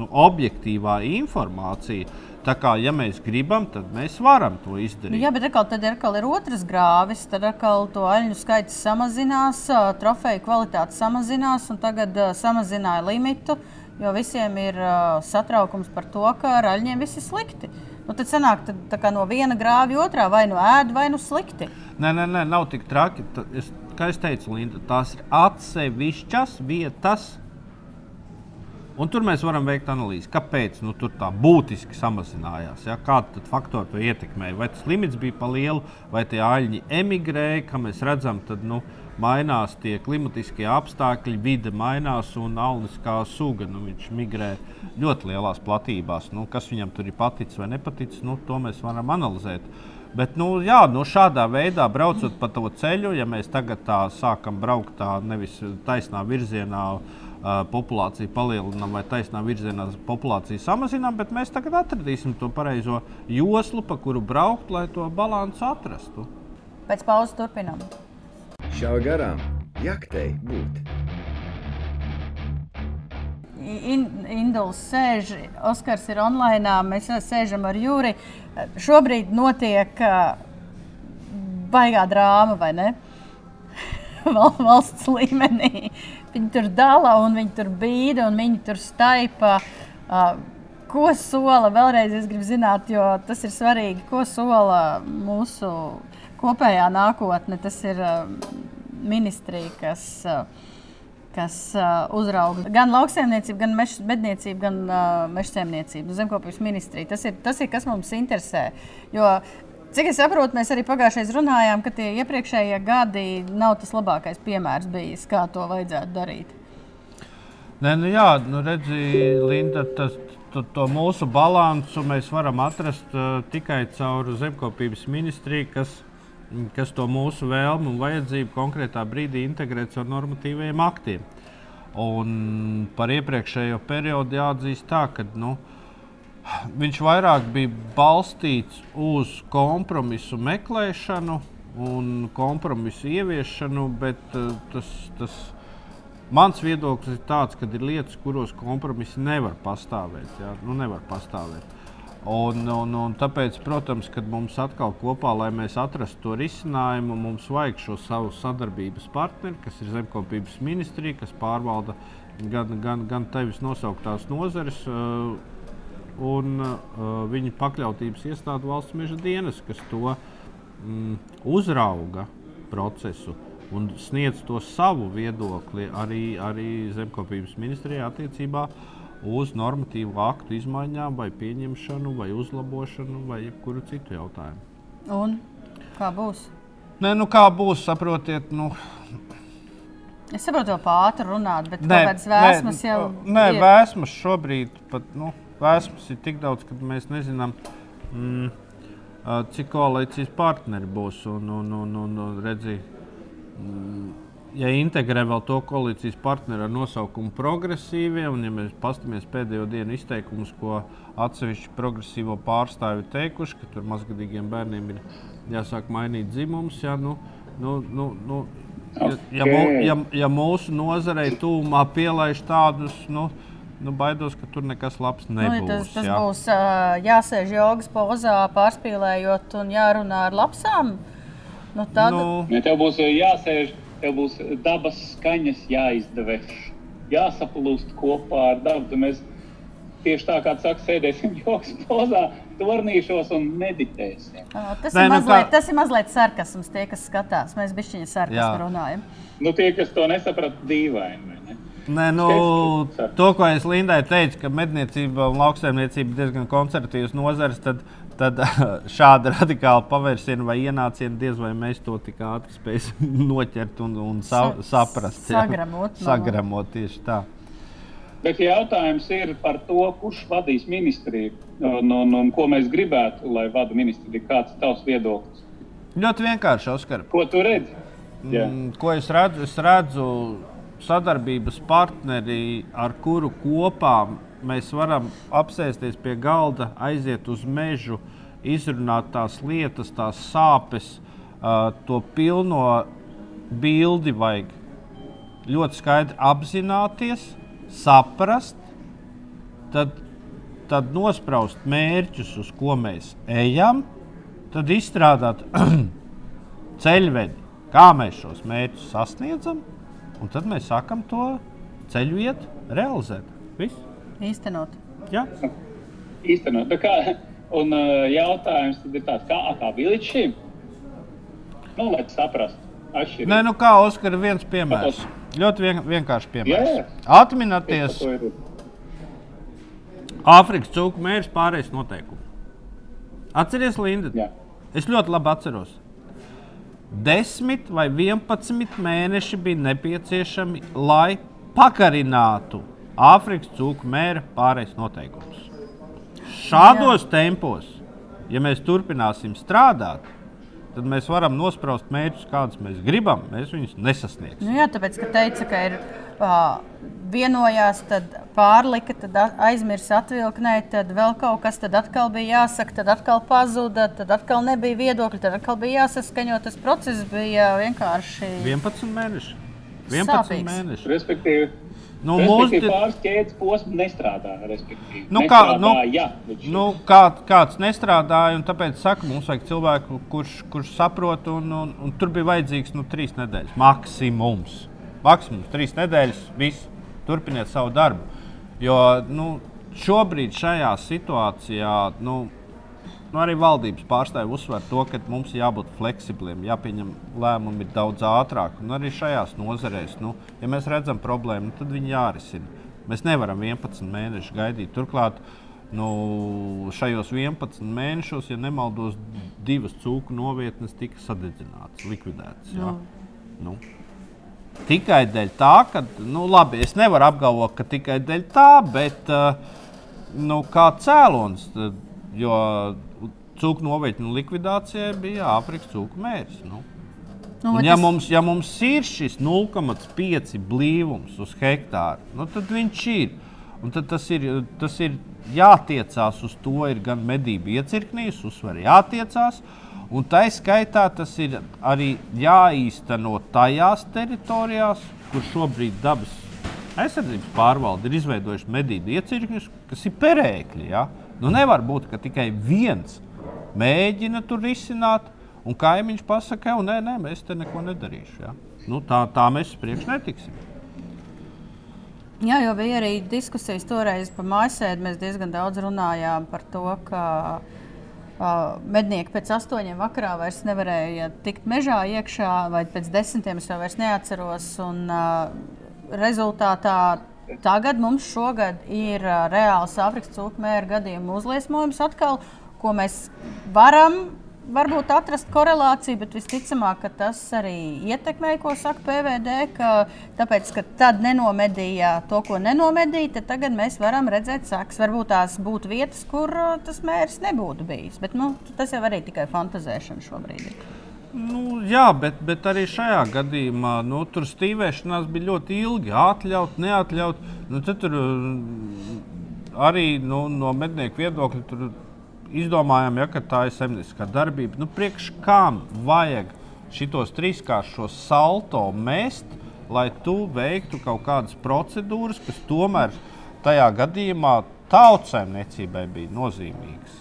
nu, objektīvā informācija. Tā kā, ja mēs gribam, tad mēs varam to nu, izdarīt. jā, bet atkal, tad atkal ir otrs grāvis. Tad atkal to aļņu skaits samazinās, trofeju kvalitāte samazinās, un tagad uh, samazināja limitu. Jo visiem ir uh, satraukums par to, ka ar aļņiem viss ir slikti. Nu, tad sanāk tad, no viena grāvja otrā, vai nu ēd, vai nu slikti. Nē, nē, nē, nav tik traki. Es, kā jau teicu, Linda, tās ir atsevišķas vietas. Un tur mēs varam veikt analīzi, kāpēc nu, tur tā būtiski samazinājās. Ja? Kāda faktori to ietekmēja? Vai tas limits bija par lielu, vai tie aļņi emigrēja, kā mēs redzam, tad nu, mainās tie klimatiskie apstākļi, vide mainās un aunis kā suga. Nu, viņš migrē ļoti lielās platībās. Nu, kas viņam tur ir paticis vai nepaticis, nu, to mēs varam analizēt. Bet, nu, jā, nu, šādā veidā braucot pa to ceļu, ja mēs tagad tā sākam braukt tā nevis taisnā virzienā, uh, populāciju palielinām vai taisnā virzienā populāciju samazinām, bet mēs tagad atradīsim to pareizo joslu, pa kuru braukt, lai to balansu atrastu. Pēc pauzes turpinām. Šā garām jaktei būt. In, Induls sēž, Oskars ir online, mēs sēžam ar Jūri. Šobrīd notiek baigā drāma, vai ne? Val- Valsts līmenī. Viņi tur dala, un viņi tur bīda, un viņi tur staipa. Uh, ko sola vēlreiz? Es gribu zināt, jo tas ir svarīgi. Ko sola mūsu kopējā nākotne? Tas ir uh, ministrija, kas. Uh, kas uh, uzrauga gan lauksaimniecību, gan mež, medniecību, gan uh, mežsaimniecību, zemkopības ministriju. Tas ir, tas ir, kas mums interesē. Jo, cik es saprotu, mēs arī pagājušajā runājām, ka tie iepriekšējie gadi nav tas labākais piemērs bijis, kā to vajadzētu darīt. Nē, nu jā, nu redzi, Linda, tas, to, to mūsu balansu mēs varam atrast uh, tikai caur zemkopības ministriju, kas, kas to mūsu vēlmu un vajadzību konkrētā brīdī integrē caur normatīviem aktiem. Un par iepriekšējo periodu jāatzīst tā, ka nu, viņš vairāk bija balstīts uz kompromisu meklēšanu un kompromisu ieviešanu, bet uh, tas, tas Mans viedoklis ir tāds, ka ir lietas, kuros kompromisi nevar pastāvēt. Jā, nu, nevar pastāvēt. Un, un, un tāpēc, protams, kad mums atkal kopā, lai mēs atrastu to risinājumu, mums vajag šo savu sadarbības partneri, kas ir zemkopības ministrija, kas pārvalda gan, gan, gan tevis nosauktās nozares, uh, un uh, viņa pakļautības iestāde valsts meža dienas, kas to mm, uzrauga procesu un sniedz to savu viedokli arī, arī zemkopības ministrijā attiecībā uz normatīvu aktu izmaiņām, vai pieņemšanu, vai uzlabošanu, vai jebkuru citu jautājumu. Un kā būs? Nē, nu kā būs, saprotiet, nu, Es saprotu, jau pāri runāt, bet kādas vēsmas jau Nē, ir. vēsmas šobrīd pat nu, vēsmas ir tik daudz, ka mēs nezinām. Mm, Cik koalīcijas partneri būs un, un, un, un, redzi, mm, ja integrē vēl to koalīcijas partneri ar nosaukumu progresīvie, un ja mēs paskatāmies pēdējo dienu izteikumus, ko atsevišķi progresīvo pārstāvi teikuši, ka tur mazgadīgiem bērniem ir jāsāk mainīt dzimums, jā, nu, nu, nu, nu, Ja, ja, ja, ja mūsu nozarei tūmā pielaiž tādus, nu, nu baidos, ka tur nekas labs Nu, ja nebūs. tas tas jā. būs uh, jāsēž jogas pozā, pārspīlējot un jārunā ar lapsām. Nu, tad, Nu, Ja tev būs jāsēž, tev būs dabas skaņas jāizdeveš, jāsaplūst kopā ar dabu. Mēs tieši tā kā tu saki, sēdēsim joks pozā, tornīšos un meditēsim. Ā, tas, Nē, ir nu mazliet, kā- tas ir mazliet sarkasms, tie, kas skatās. Mēs bišķiņa sarkasmu Jā. runājam. Nu, tie, kas to nesaprata, dīvaini. Nē, nu, to, ko es Lindai teicu, ka medniecība un lauksaimniecība ir diezgan konservatīvas nozares, tad, tad šāda radikāla pavērsiena vai ienāciena diez vai mēs to tik ātri spēsim noķert un, un sa Sa- saprast. jā. sagramot, no- Sagramot tieši tā. Bet jautājums ir par to, kurš vadīs ministriju un, un, un ko mēs gribētu, lai vada ministrija. Kāds ir tavs viedoklis? Ļoti vienkārši, Oskar. Ko tu redzi? Mm, Ko es redzu? Es redzu sadarbības partneri, ar kuru kopā mēs varam apsēsties pie galda, aiziet uz mežu, izrunāt tās lietas, tās sāpes, to pilno bildi vajag ļoti skaidri apzināties, saprast, tad, tad nospraust mērķus, uz ko mēs ejam, tad izstrādāt ceļvedi, kā mēs šos mērķus sasniedzam, un tad mēs sākam to ceļu iet, realizēt. Viss. Īstenot. Jā. Īstenot. Tā Kā, un uh, jautājums tad ir tāds, kā, kā bija līdz šim? Nu, lai saprastu. Atšķirību. Nē, nu kā Oskar, viens piemērs. Ļoti vien, vienkārši piemērs. Jā, jā. Atminaties, Āfrikas cūku mērķis pārējais noteikumi. Atcerieties, Linda, Jā. es ļoti labi atceros. 10 vai 11 mēneši bija nepieciešami, lai pakarinātu Āfrikas cūku mēra pārējais noteikumus. Šādos Jā. tempos, ja mēs turpināsim strādāt, tad mēs varam nospraust mērķus, kādus mēs gribam. Mēs viņus nesasniegsim. Nu, jā, tāpēc, ka teica, ka ir uh, vienojās, tad pārlika, tad aizmirsa atvilknēt, tad vēl kaut kas, tad atkal bija jāsaka, tad atkal pazuda, tad atkal nebija viedokļi, tad atkal bija jāsaskaņo. Tas process bija vienkārši 11 mēneši. 11 Sāpīgs. mēneši. Respektīvi, Nu, mūsu pāris ķēdes posms nestrādā. Nu, kā, nu, Nestrādāja līdz šim. nu, kā, kāds nestrādāja, un tāpēc saka, mums vajag cilvēku, kurš, kurš saprot, un, un, un tur bija vajadzīgs nu, trīs nedēļas. Maksimums. Maksimums trīs nedēļas. Viss. Turpiniet savu darbu. Jo nu, šobrīd šajā situācijā nu, nu, arī valdības pārstāvji uzsver to, ka mums jābūt fleksibliem, jāpieņem lēmumi daudz ātrāk. Un arī šajās nozarēs, nu, ja mēs redzam problēmu, nu, tad viņi jārisina. Mēs nevaram 11 mēnešus gaidīt. Turklāt, nu, šajos 11 mēnešos, ja nemaldos, divas cūku novietnes tika sadedzinātas, likvidētas. Jā. Nu. Tikai dēļ tā, ka, nu, labi, es nevaru apgalvot, ka tikai dēļ tā, bet uh, nu, kā cēlonis, jo cūku novietņu likvidācijai bija Āfrikas cūku mērķis. Nu. Nu, ja, tas- mums, ja mums ir šis 0,5 blīvums uz hektāru, nu, tad viņš ir. Un tad tas ir, tas ir jātiecās uz to, ir gan medību iecirknīs, uzsver jātiecās. Un tā skaitā tas ir arī jāīsteno tajās teritorijās, kur šobrīd dabas aizsardzības pārvalde ir izveidojusi medību iecirkņus, kas ir perēkļi. Ja? Nu, nevar būt, ka tikai viens mēģina tur risināt, un kaimiņš pasakā, nē, nē, mēs te neko nedarīsim. Ja? Nu, tā, tā mēs uz priekšu netiksim. Jā, jo bija arī diskusijas toreiz par mājasēdi. Mēs diezgan daudz runājām par to, ka uh, mednieki pēc astoņiem vakarā vairs nevarēja tikt mežā iekšā, vai pēc desmitiem es jau vairs neatceros. Un, uh, rezultātā tagad mums šogad ir uh, reāls Āfrikas cūku mēra gadījumu uzliesmojums atkal, ko mēs varam varbūt atrast korelāciju, bet visticamāk, ka tas arī ietekmē, ko saka PVD. Ka, tāpēc, ka tad nenomedīja to, ko nenomedīja, tad tagad mēs varam redzēt sekas. Varbūt tās būtu vietas, kur uh, tas mērķis nebūtu bijis. Bet nu, tas jau arī tikai fantazēšana šobrīd. ir. Nu, jā, bet, bet arī šajā gadījumā nu, tur stīvēšanās bija ļoti ilgi. Atļaut, neatļaut. Nu, tur mm, arī nu, no mednieku viedokļa tur izdomājām, ja, ka tā ir zemnieciskā darbība. Nu, priekš kam vajag šitos trīskāršos salto mest, lai tu veiktu kaut kādas procedūras, kas tomēr tajā gadījumā tautsēmniecībai bija nozīmīgas.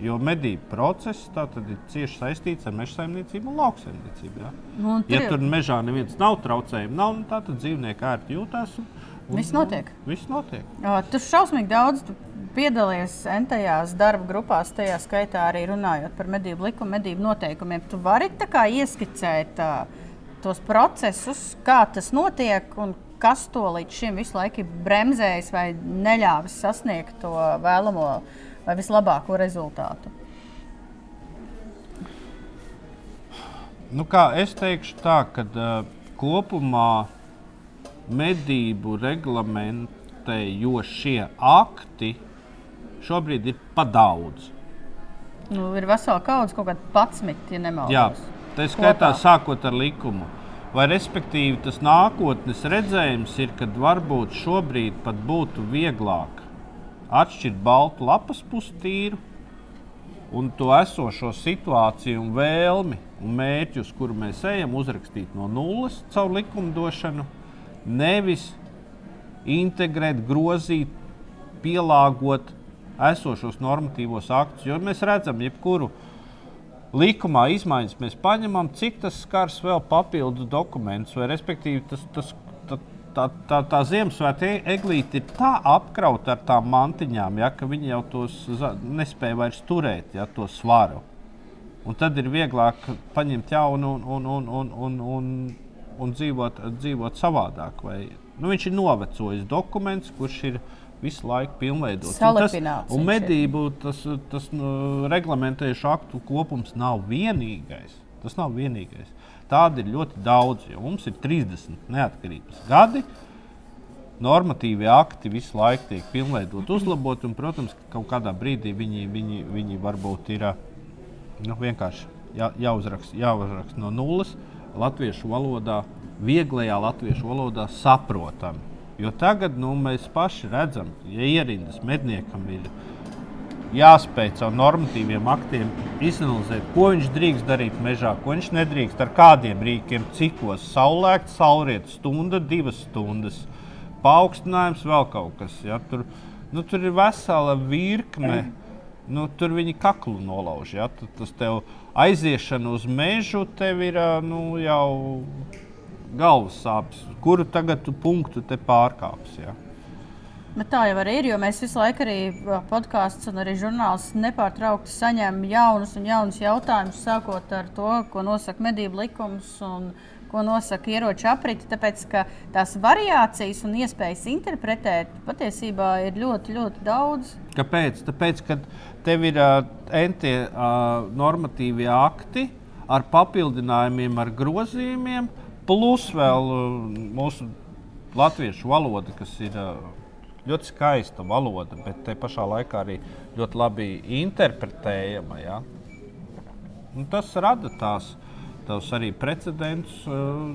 Jo medību process ir cieši saistīts ar meža saimniecību un lauksaimniecību. Ja, Nu, un ja tur mežā neviens nav traucējumi, nav, nu, tad dzīvnieki ērti jūtas. Un, Viss notiek. Viss notiek. Jā, Tu šausmīgi daudz tu piedalījies entajās darba grupās, tajā skaitā arī runājot par medību likumu, medību noteikumiem. Tu vari ieskicēt uh, tos procesus, kā tas notiek un kas to līdz šim visu laiku bremzējis vai neļāvis sasniegt to vēlamo vai vislabāko rezultātu. Nu, kā es teikšu, tā, ka uh, kopumā medību reglamentējošie akti šobrīd ir pa daudz. Nu, ir vesela kaudze, kaut kāda patsmit, ja nemaldos. Jā, tā skaitā sākot ar likumu. Vai respektīvi tas nākotnes redzējums ir, kad varbūt šobrīd pat būtu vieglāk atšķirt baltu lapas pustīru un to esošo situāciju un vēlmi un mērķi, uz kuru mēs ejam, uzrakstīt no nulles caur likumdošanu, nevis integrēt, grozīt, pielāgot esošos normatīvos aktus. Jo mēs redzam, jebkuru likumā izmaiņas mēs paņemam, cik tas skars vēl papildu dokumentus, vai respektīvi tas, tas, tā, tā, tā, Ziemassvētku eglīte ir tā apkrauta ar tām mantiņām, ja, ka viņi jau tos nespēja vairs turēt, ja, to svaru. Un tad ir vieglāk paņemt jaunu un, un, un, un, un, un, un dzīvot, dzīvot savādāk. Vai, nu, viņš ir novecojis dokuments, kurš ir visu laiku pilnveidots. Tas- Un medību tas, tas nu, reglamentējušu aktu kopums nav vienīgais. Tas nav vienīgais. Tādi ir ļoti daudz, jo mums ir 30 neatkarības gadi. Normatīvie akti visu laiku tiek pilnveidoti, uzlaboti, un, protams, ka kaut kādā brīdī viņi, viņi, viņi varbūt ir nu, vienkārši jā, jāuzraksta, jāuzraksta no nulles latviešu valodā, vieglajā latviešu valodā saprotami. Jo tagad nu, mēs paši redzam, ja ierindas medniekam ir jāspēj caur normatīviem aktiem izanalizēt, ko viņš drīkst darīt mežā, ko viņš nedrīkst, ar kādiem rīkiem, cikos, saulēkta, saulrieta, stunda, divas stundas, paaugstinājums, vēl kaut kas. Ja? Tur, nu, tur ir vesela virkne. Nu, tur viņi kaklu nolauž. Ja? Tas tev aiziešana uz mežu tev ir nu, jau galvas sāpes. Kuru tagad tu punktu pārkāpsi? Ja? Bet tā jau arī ir, jo mēs visu laiku arī podkāstos un arī žurnālus nepārtraukti saņemam jaunus un jaunus jautājumus, sākot ar to, ko nosaka medību likums un ko nosaka ieroču apriti. Tāpēc ka tās variācijas un iespējas interpretēt patiesībā ir ļoti, ļoti daudz. Kāpēc? Tāpēc, ka tev ir uh, entie uh, normatīvie akti ar papildinājumiem, ar grozījumiem, plus vēl uh, mūsu latviešu valoda, kas ir uh, ļoti skaista valoda, bet te pašā laikā arī ļoti labi interpretējama. Ja? Un tas rada tās, tās arī precedentus, uh,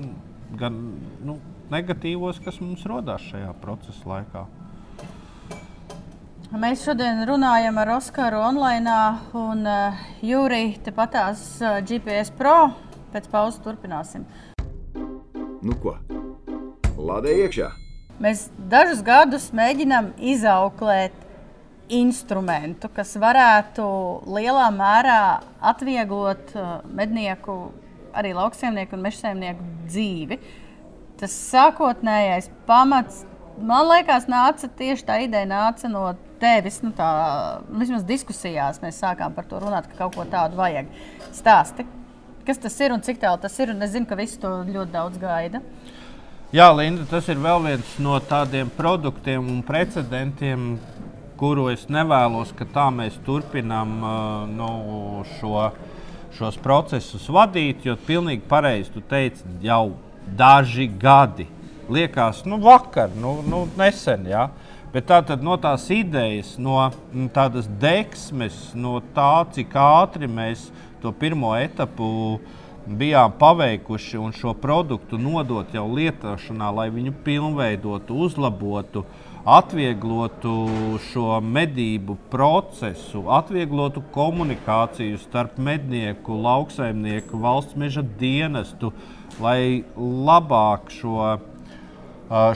gan nu, negatīvos, kas mums radās šajā procesa laikā. Mēs šodien runājam ar Oskaru online, un uh, Jūrija tepatās uh, GPS Pro. Pēc pauzes turpināsim. Nu ko? Lādē iekšā! Mēs dažus gadus mēģinām izauklēt instrumentu, kas varētu lielā mērā atvieglot mednieku, arī lauksaimnieku un mežsaimnieku dzīvi. Tas sākotnējais pamats, man liekas, nāca tieši tā ideja nāca no tevis. Nu, tā, nu, vismaz diskusijās mēs sākām par to runāt, ka kaut ko tādu vajag. Stāsti, kas tas ir un cik tālu tas ir. Es zinu, ka visi to ļoti daudz gaida. Jā, Linda, tas ir vēl viens no tādiem produktiem un precedentiem, kuru es nevēlos, ka tā mēs turpinām uh, nu, šo, šos procesus vadīt. Jo pilnīgi pareizi tu teici, jau daži gadi. Liekas, nu, vakar, nu, nu nesen. Ja? Bet tā tad no tās idejas, no mm, tādas deksmes, no tā, cik ātri mēs to pirmo etapu bijām paveikuši un šo produktu nodot jau lietošanā, lai viņu pilnveidotu, uzlabotu, atvieglotu šo medību procesu, atvieglotu komunikāciju starp mednieku, lauksaimnieku, valsts meža dienestu, lai labāk šo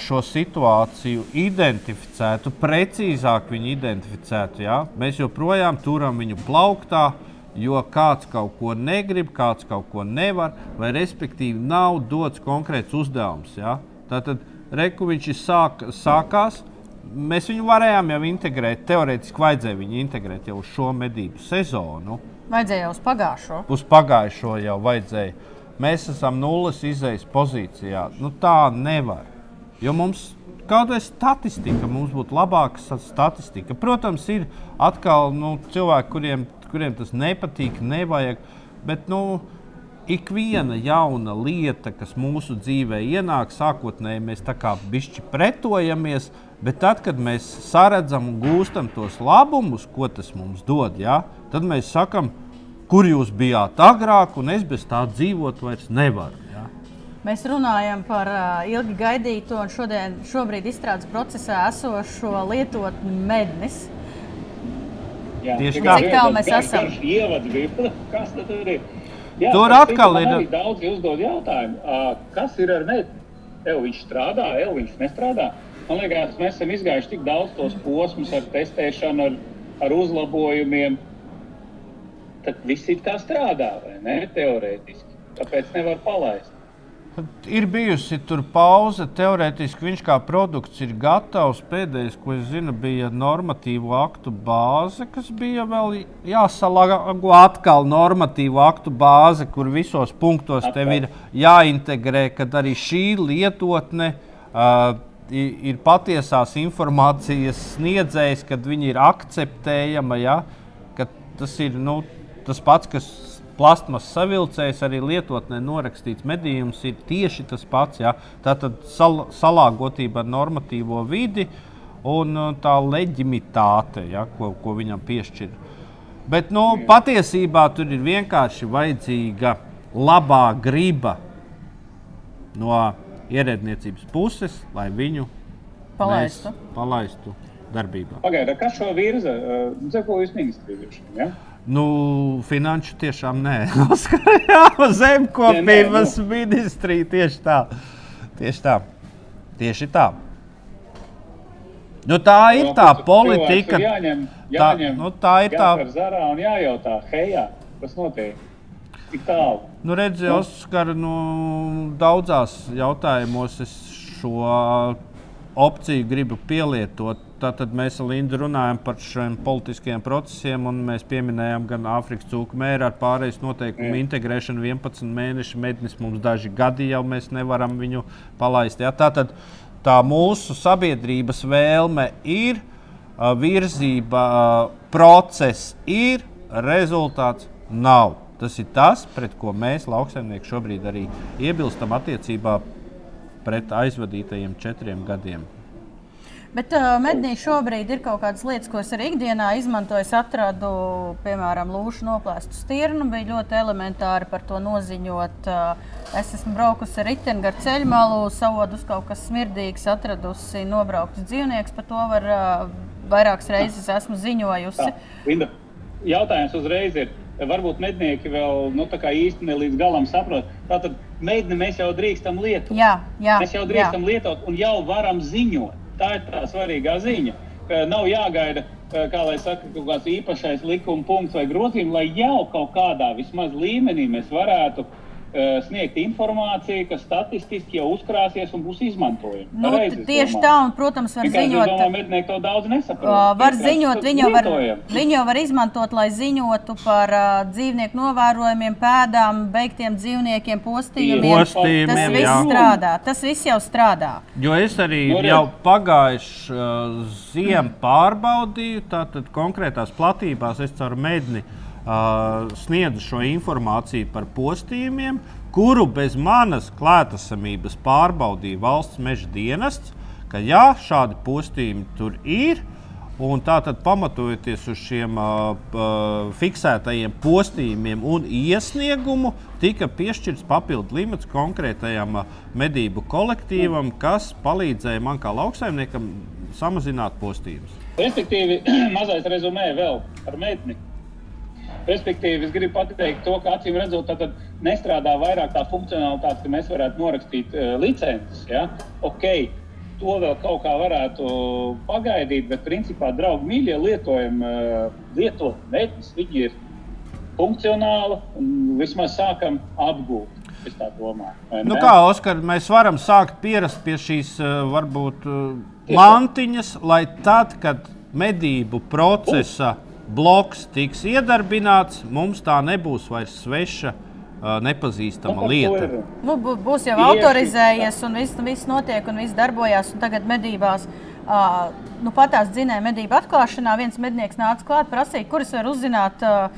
šo situāciju identificētu, precīzāk viņu identificētu. Ja? Mēs joprojām turam viņu plauktā, jo kāds kaut ko negrib, kāds kaut ko nevar, vai respektīvi nav dots konkrēts uzdevums. Ja? Tātad reku viņš ir sāk, sākās. Mēs viņu varējām jau integrēt, teorētiski vajadzēja viņu integrēt jau uz šo medību sezonu. Vajadzēja jau uz pagājušo. Uz pagājušo jau vajadzēja. Mēs esam nulles izējas pozīcijā. Nu, tā nevar. Jo mums kaut kāda statistika, mums būtu labāka statistika. Protams, ir atkal nu, cilvēki, kuriem, kuriem tas nepatīk, nevajag. Bet nu, ik viena jauna lieta, kas mūsu dzīvē ienāk, sākotnēji mēs tā kā bišķi pretojamies. Bet tad, kad mēs saredzam un gūstam tos labumus, ko tas mums dod, ja, tad mēs sakām, kur jūs bijāt agrāk, un es bez tā dzīvot vairs nevaru. Ja. Mēs runājam par uh, ilgi gaidīto un šodien, šobrīd izstrādes procesā esošo lietotni mednis. Jā, Tieši tikai tā. Cik tālu mēs esam? garš Ievads bija. Kas tad ir? Jā, Tur atkal ir- Daudz uzdod jautājumu, kas ir ar medni? Evo, viņš strādā, evo, viņš nestrādā. Man liekas, mēs esam izgājuši tik daudz tos posmus ar testēšanu, ar, ar uzlabojumiem. Tad viss ir kā strādā, vai ne? Teorētiski. Tāpēc nevar palaist. Ir bijusi tur pauze. Teorētiski viņš kā produkts ir gatavs. Pēdējais, ko es zinu, bija normatīvu aktu bāze, kas bija vēl jāsalāgo atkal normatīvu aktu bāze, kur visos punktos tev ir jāintegrē, kad arī šī lietotne. Uh, Ir patiesās informācijas sniedzējs, kad viņi ir akceptējama. Ja? ka Tas ir nu, tas pats, kas plasmas savilcējs, arī lietotnē norakstīts medījums, ir tieši tas pats. Ja? Tā tad sal, salāgotība ar normatīvo vidi un uh, tā leģimitāte, ja? ko, ko viņam piešķir. Bet nu, patiesībā tur ir vienkārši vajadzīga labā griba no ierēdniecības puses, lai viņu Palaistu. palaistu darbībā. Pagaidā, kas šo virza? Uh, Zemkojas ministrija. Ja? Nu, finanšu tiešām nē. Zemkopības ministrija tieši tā. Tieši tā. Tieši tā. Nu, tā ir tā politika. Ir Jāņem, Tā, jāņem, nu, tā ir tā. zarā un jājautā, hei, kas notiek? Tik tālu. Nu, Oskar, nu, daudzās jautājumos es šo opciju gribu pielietot. Tātad mēs ar Lindu runājam par šiem politiskiem procesiem, un mēs pieminējām gan Āfrikas cūku mēru ar pārējais noteikumu Jā. integrēšanu 11 mēnešu mednis. Mums daži gadi jau mēs nevaram viņu palaist. Ja? Tātad tā mūsu sabiedrības vēlme ir, virzība, process ir, rezultāts nav. Tas ir tas, pret ko mēs, lauksaimnieki, šobrīd arī iebilstam attiecībā pret aizvadītajiem četriem gadiem. Bet uh, mednī šobrīd ir kaut kādas lietas, ko es arī ikdienā izmantoju. Es atradu, piemēram, lūšu noplēstu stirnu. Bija ļoti elementāri par to noziņot. Uh, es esmu braukusi ar riteni gar ceļmalu, savodus kaut kas smirdīgs, atradusi nobraukts dzīvnieks. Par to var uh, vairākas reizes esmu ziņojusi. Tā, Linda, jautājums uzreiz ir, varbūt mednieki vēl nu, īsti ne līdz galam saprot. Tātad medni mēs jau drīkstam lietot. Jā, jā, Mēs jau drīkstam lietot un jau varam ziņot. Tā ir tā svarīgā ziņa. Nav jāgaida, kā lai saka, kaut kāds īpašais likuma punkts vai grozījums, lai jau kaut kādā vismaz līmenī mēs varētu uh, sniegt informāciju, kas statistiski jau uzkrāsies un būs izmantojama. Nu, Pareizi es tieši domāju. tā, un, protams, var es ziņot. domāju, mednieki to daudz nesaprot. Uh, var Vienkārši ziņot, jau var, jau var izmantot, lai ziņotu par uh, dzīvnieku novērojumiem, pēdām, beigtiem dzīvniekiem, postījumiem. Postījumiem, Tas viss jā. strādā. Tas viss jau strādā. Jo es arī Nu, redz. jau pagājušā uh, ziemā pārbaudīju, tātad konkrētās platībās es caur medni uh, sniedzu šo informāciju par postījumiem, kuru bez manas klātesamības pārbaudīja valsts meža dienests, ka jā, šādi postījumi tur ir. Un tātad, pamatojoties uz šiem uh, fiksētajiem postījumiem un iesniegumu, tika piešķirts papildu limits konkrētajam uh, medību kolektīvam, kas palīdzēja man kā lauksaimniekam samazināt postījumus. Respektīvi, mazais rezumē vēl par medni. Respektīvi, es gribu pateikt to, ka acīm redzot, tad nestrādā vairāk tā funkcionalitāte, ka mēs varētu norakstīt uh, licences. Ja? Okay, to vēl kaut kā varētu pagaidīt, bet principā, draugi, mīļie, lietojam, uh, lietot medus, viņi ir funkcionāli un vismaz sākam apgūt. Domāju. Nu kā, Oskar, mēs varam sākt pierast pie šīs uh, varbūt uh, mantiņas, lai tad, kad medību procesa bloks tiks iedarbināts, mums tā nebūs vairs sveša, nepazīstama Nu, lieta. Nu, bū- būs jau autorizējies, un viss, viss notiek, un viss darbojas. un Tagad medībās, uh, nu, pat tās dzinēja medību atklāšanā, viens mednieks nāca klāt, prasīja, kuras var uzzināt, uh,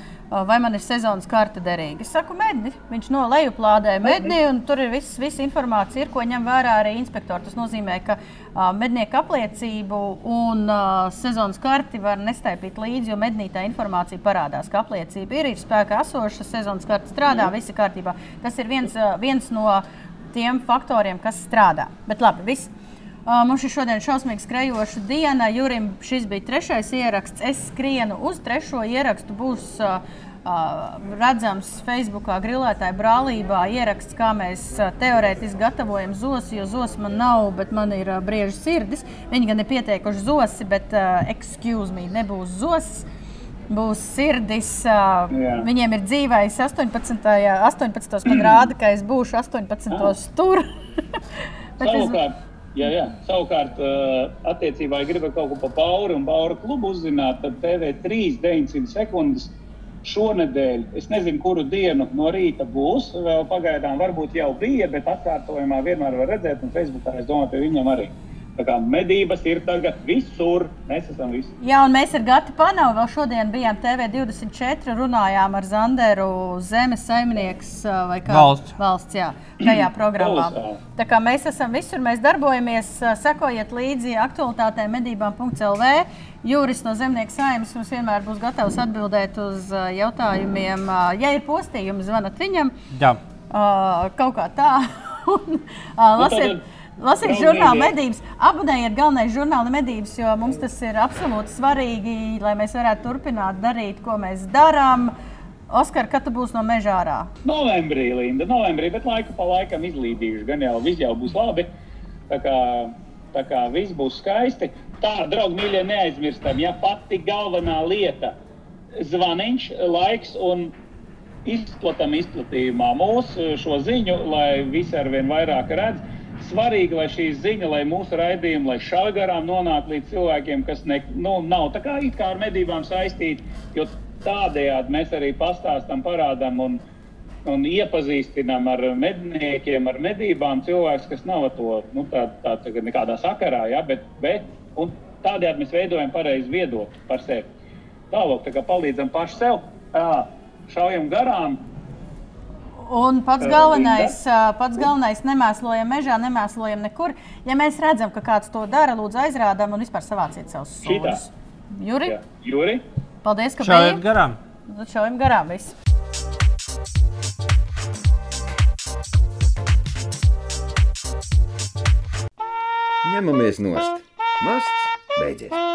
vai man ir sezonas karte derīga. Es saku, medni. Viņš no lejuplādē medni, un tur ir viss, visa informācija, ir, ko ņem vērā arī inspektori. Tas nozīmē, ka mednieku apliecību un sezonas karti var nestaipīt līdzi, jo mednī tā informācija parādās, ka apliecība ir, ir spēkā esoša, sezonas karte strādā, viss ir kārtībā. Tas ir viens, viens no tiem faktoriem, kas strādā. Bet labi, viss. Uh, mums ir šodien šausmīgi skrejoša diena. Jurim šis bija trešais ieraksts. Es skrienu uz trešo ierakstu. Būs uh, uh, redzams Facebookā grilētāja brālībā ieraksts, kā mēs uh, teorētiski gatavojam zosu, jo zosu man nav, bet man ir brieža sirdis. Viņi gan ir pieteikuši zosi, bet, uh, excuse me, nebūs zosis. Būs sirdis. Jā. viņiem ir dzīvais 18. 18. man rāda, ka es būšu 18. tur. Savukārt, jā, jā, savukārt uh, attiecībā, ja gribat kaut ko par Bauru un Bauru klubu uzzināt, tad TV3 900 sekundes šonadēļ, es nezinu, kuru dienu no rīta būs. Vēl pagaidām varbūt jau bija, bet atkārtojumā vienmēr var redzēt, un Facebookā es domāju, pie viņiem arī. Tā kā medības ir tagad visur, mēs esam visur. Jā, un mēs ar Gatu Panavu vēl šodien bijām TV24, runājām ar Zanderu zemes saimnieks vai kā Valsts. valsts jā, tajā programmā. Tā kā mēs esam visur, mēs darbojamies, sekojiet līdzi aktualitātēm medībām.lv. Jūris no zemnieku saimnes mums vienmēr būs gatavs atbildēt uz jautājumiem. Ja ir postījumi, zvanat viņam. Jā. Kaut kā tā. Un, lasiet, tad, lasiet žurnālu medības, abonējiet galvenais žurnāla medības, jo mums tas ir absolūti svarīgi, lai mēs varētu turpināt darīt, ko mēs darām. Oskar, kad tu būsi no mežā ārā? Novembrī, Linda, novembrī, bet laiku pa laikam izlīdījuši. Gan jau viss jau būs labi. Tā kā, tā kā viss būs skaisti. Tā, draugi, mīļie, neaizmirstam, ja pati galvenā lieta - zvaniņš, laiks un izplatam izplatījumā mūsu šo ziņu, lai visi ar vien vairāk redz. Svarīgi, lai šī ziņa, lai mūsu raidījumi, lai šādi garām nonāk līdz cilvēkiem, kas ne, nu, nav tā kā, kā ar medībām saistīti, jo tādējādi mēs arī pastāstam, parādām un, un iepazīstinām ar medniekiem, ar medībām cilvēks, kas nav to nu, tā, tā, tā, sakarā, ja, bet, bet tādējādi mēs veidojam pareizu viedokli par sevi. Tālāk, tā kā palīdzam paši sev, šaujam garām, Un pats galvenais, pats galvenais nemēslojam mežā, nemēslojam nekur. Ja mēs redzam, ka kāds to dara, lūdzu aizrādām un vispār savāciet savus sūdzes. Juri, jā, Juri. paldies, ka biji. garām. Nu, Šaujam garām viss. Ņemamies nost. Masts beidzies.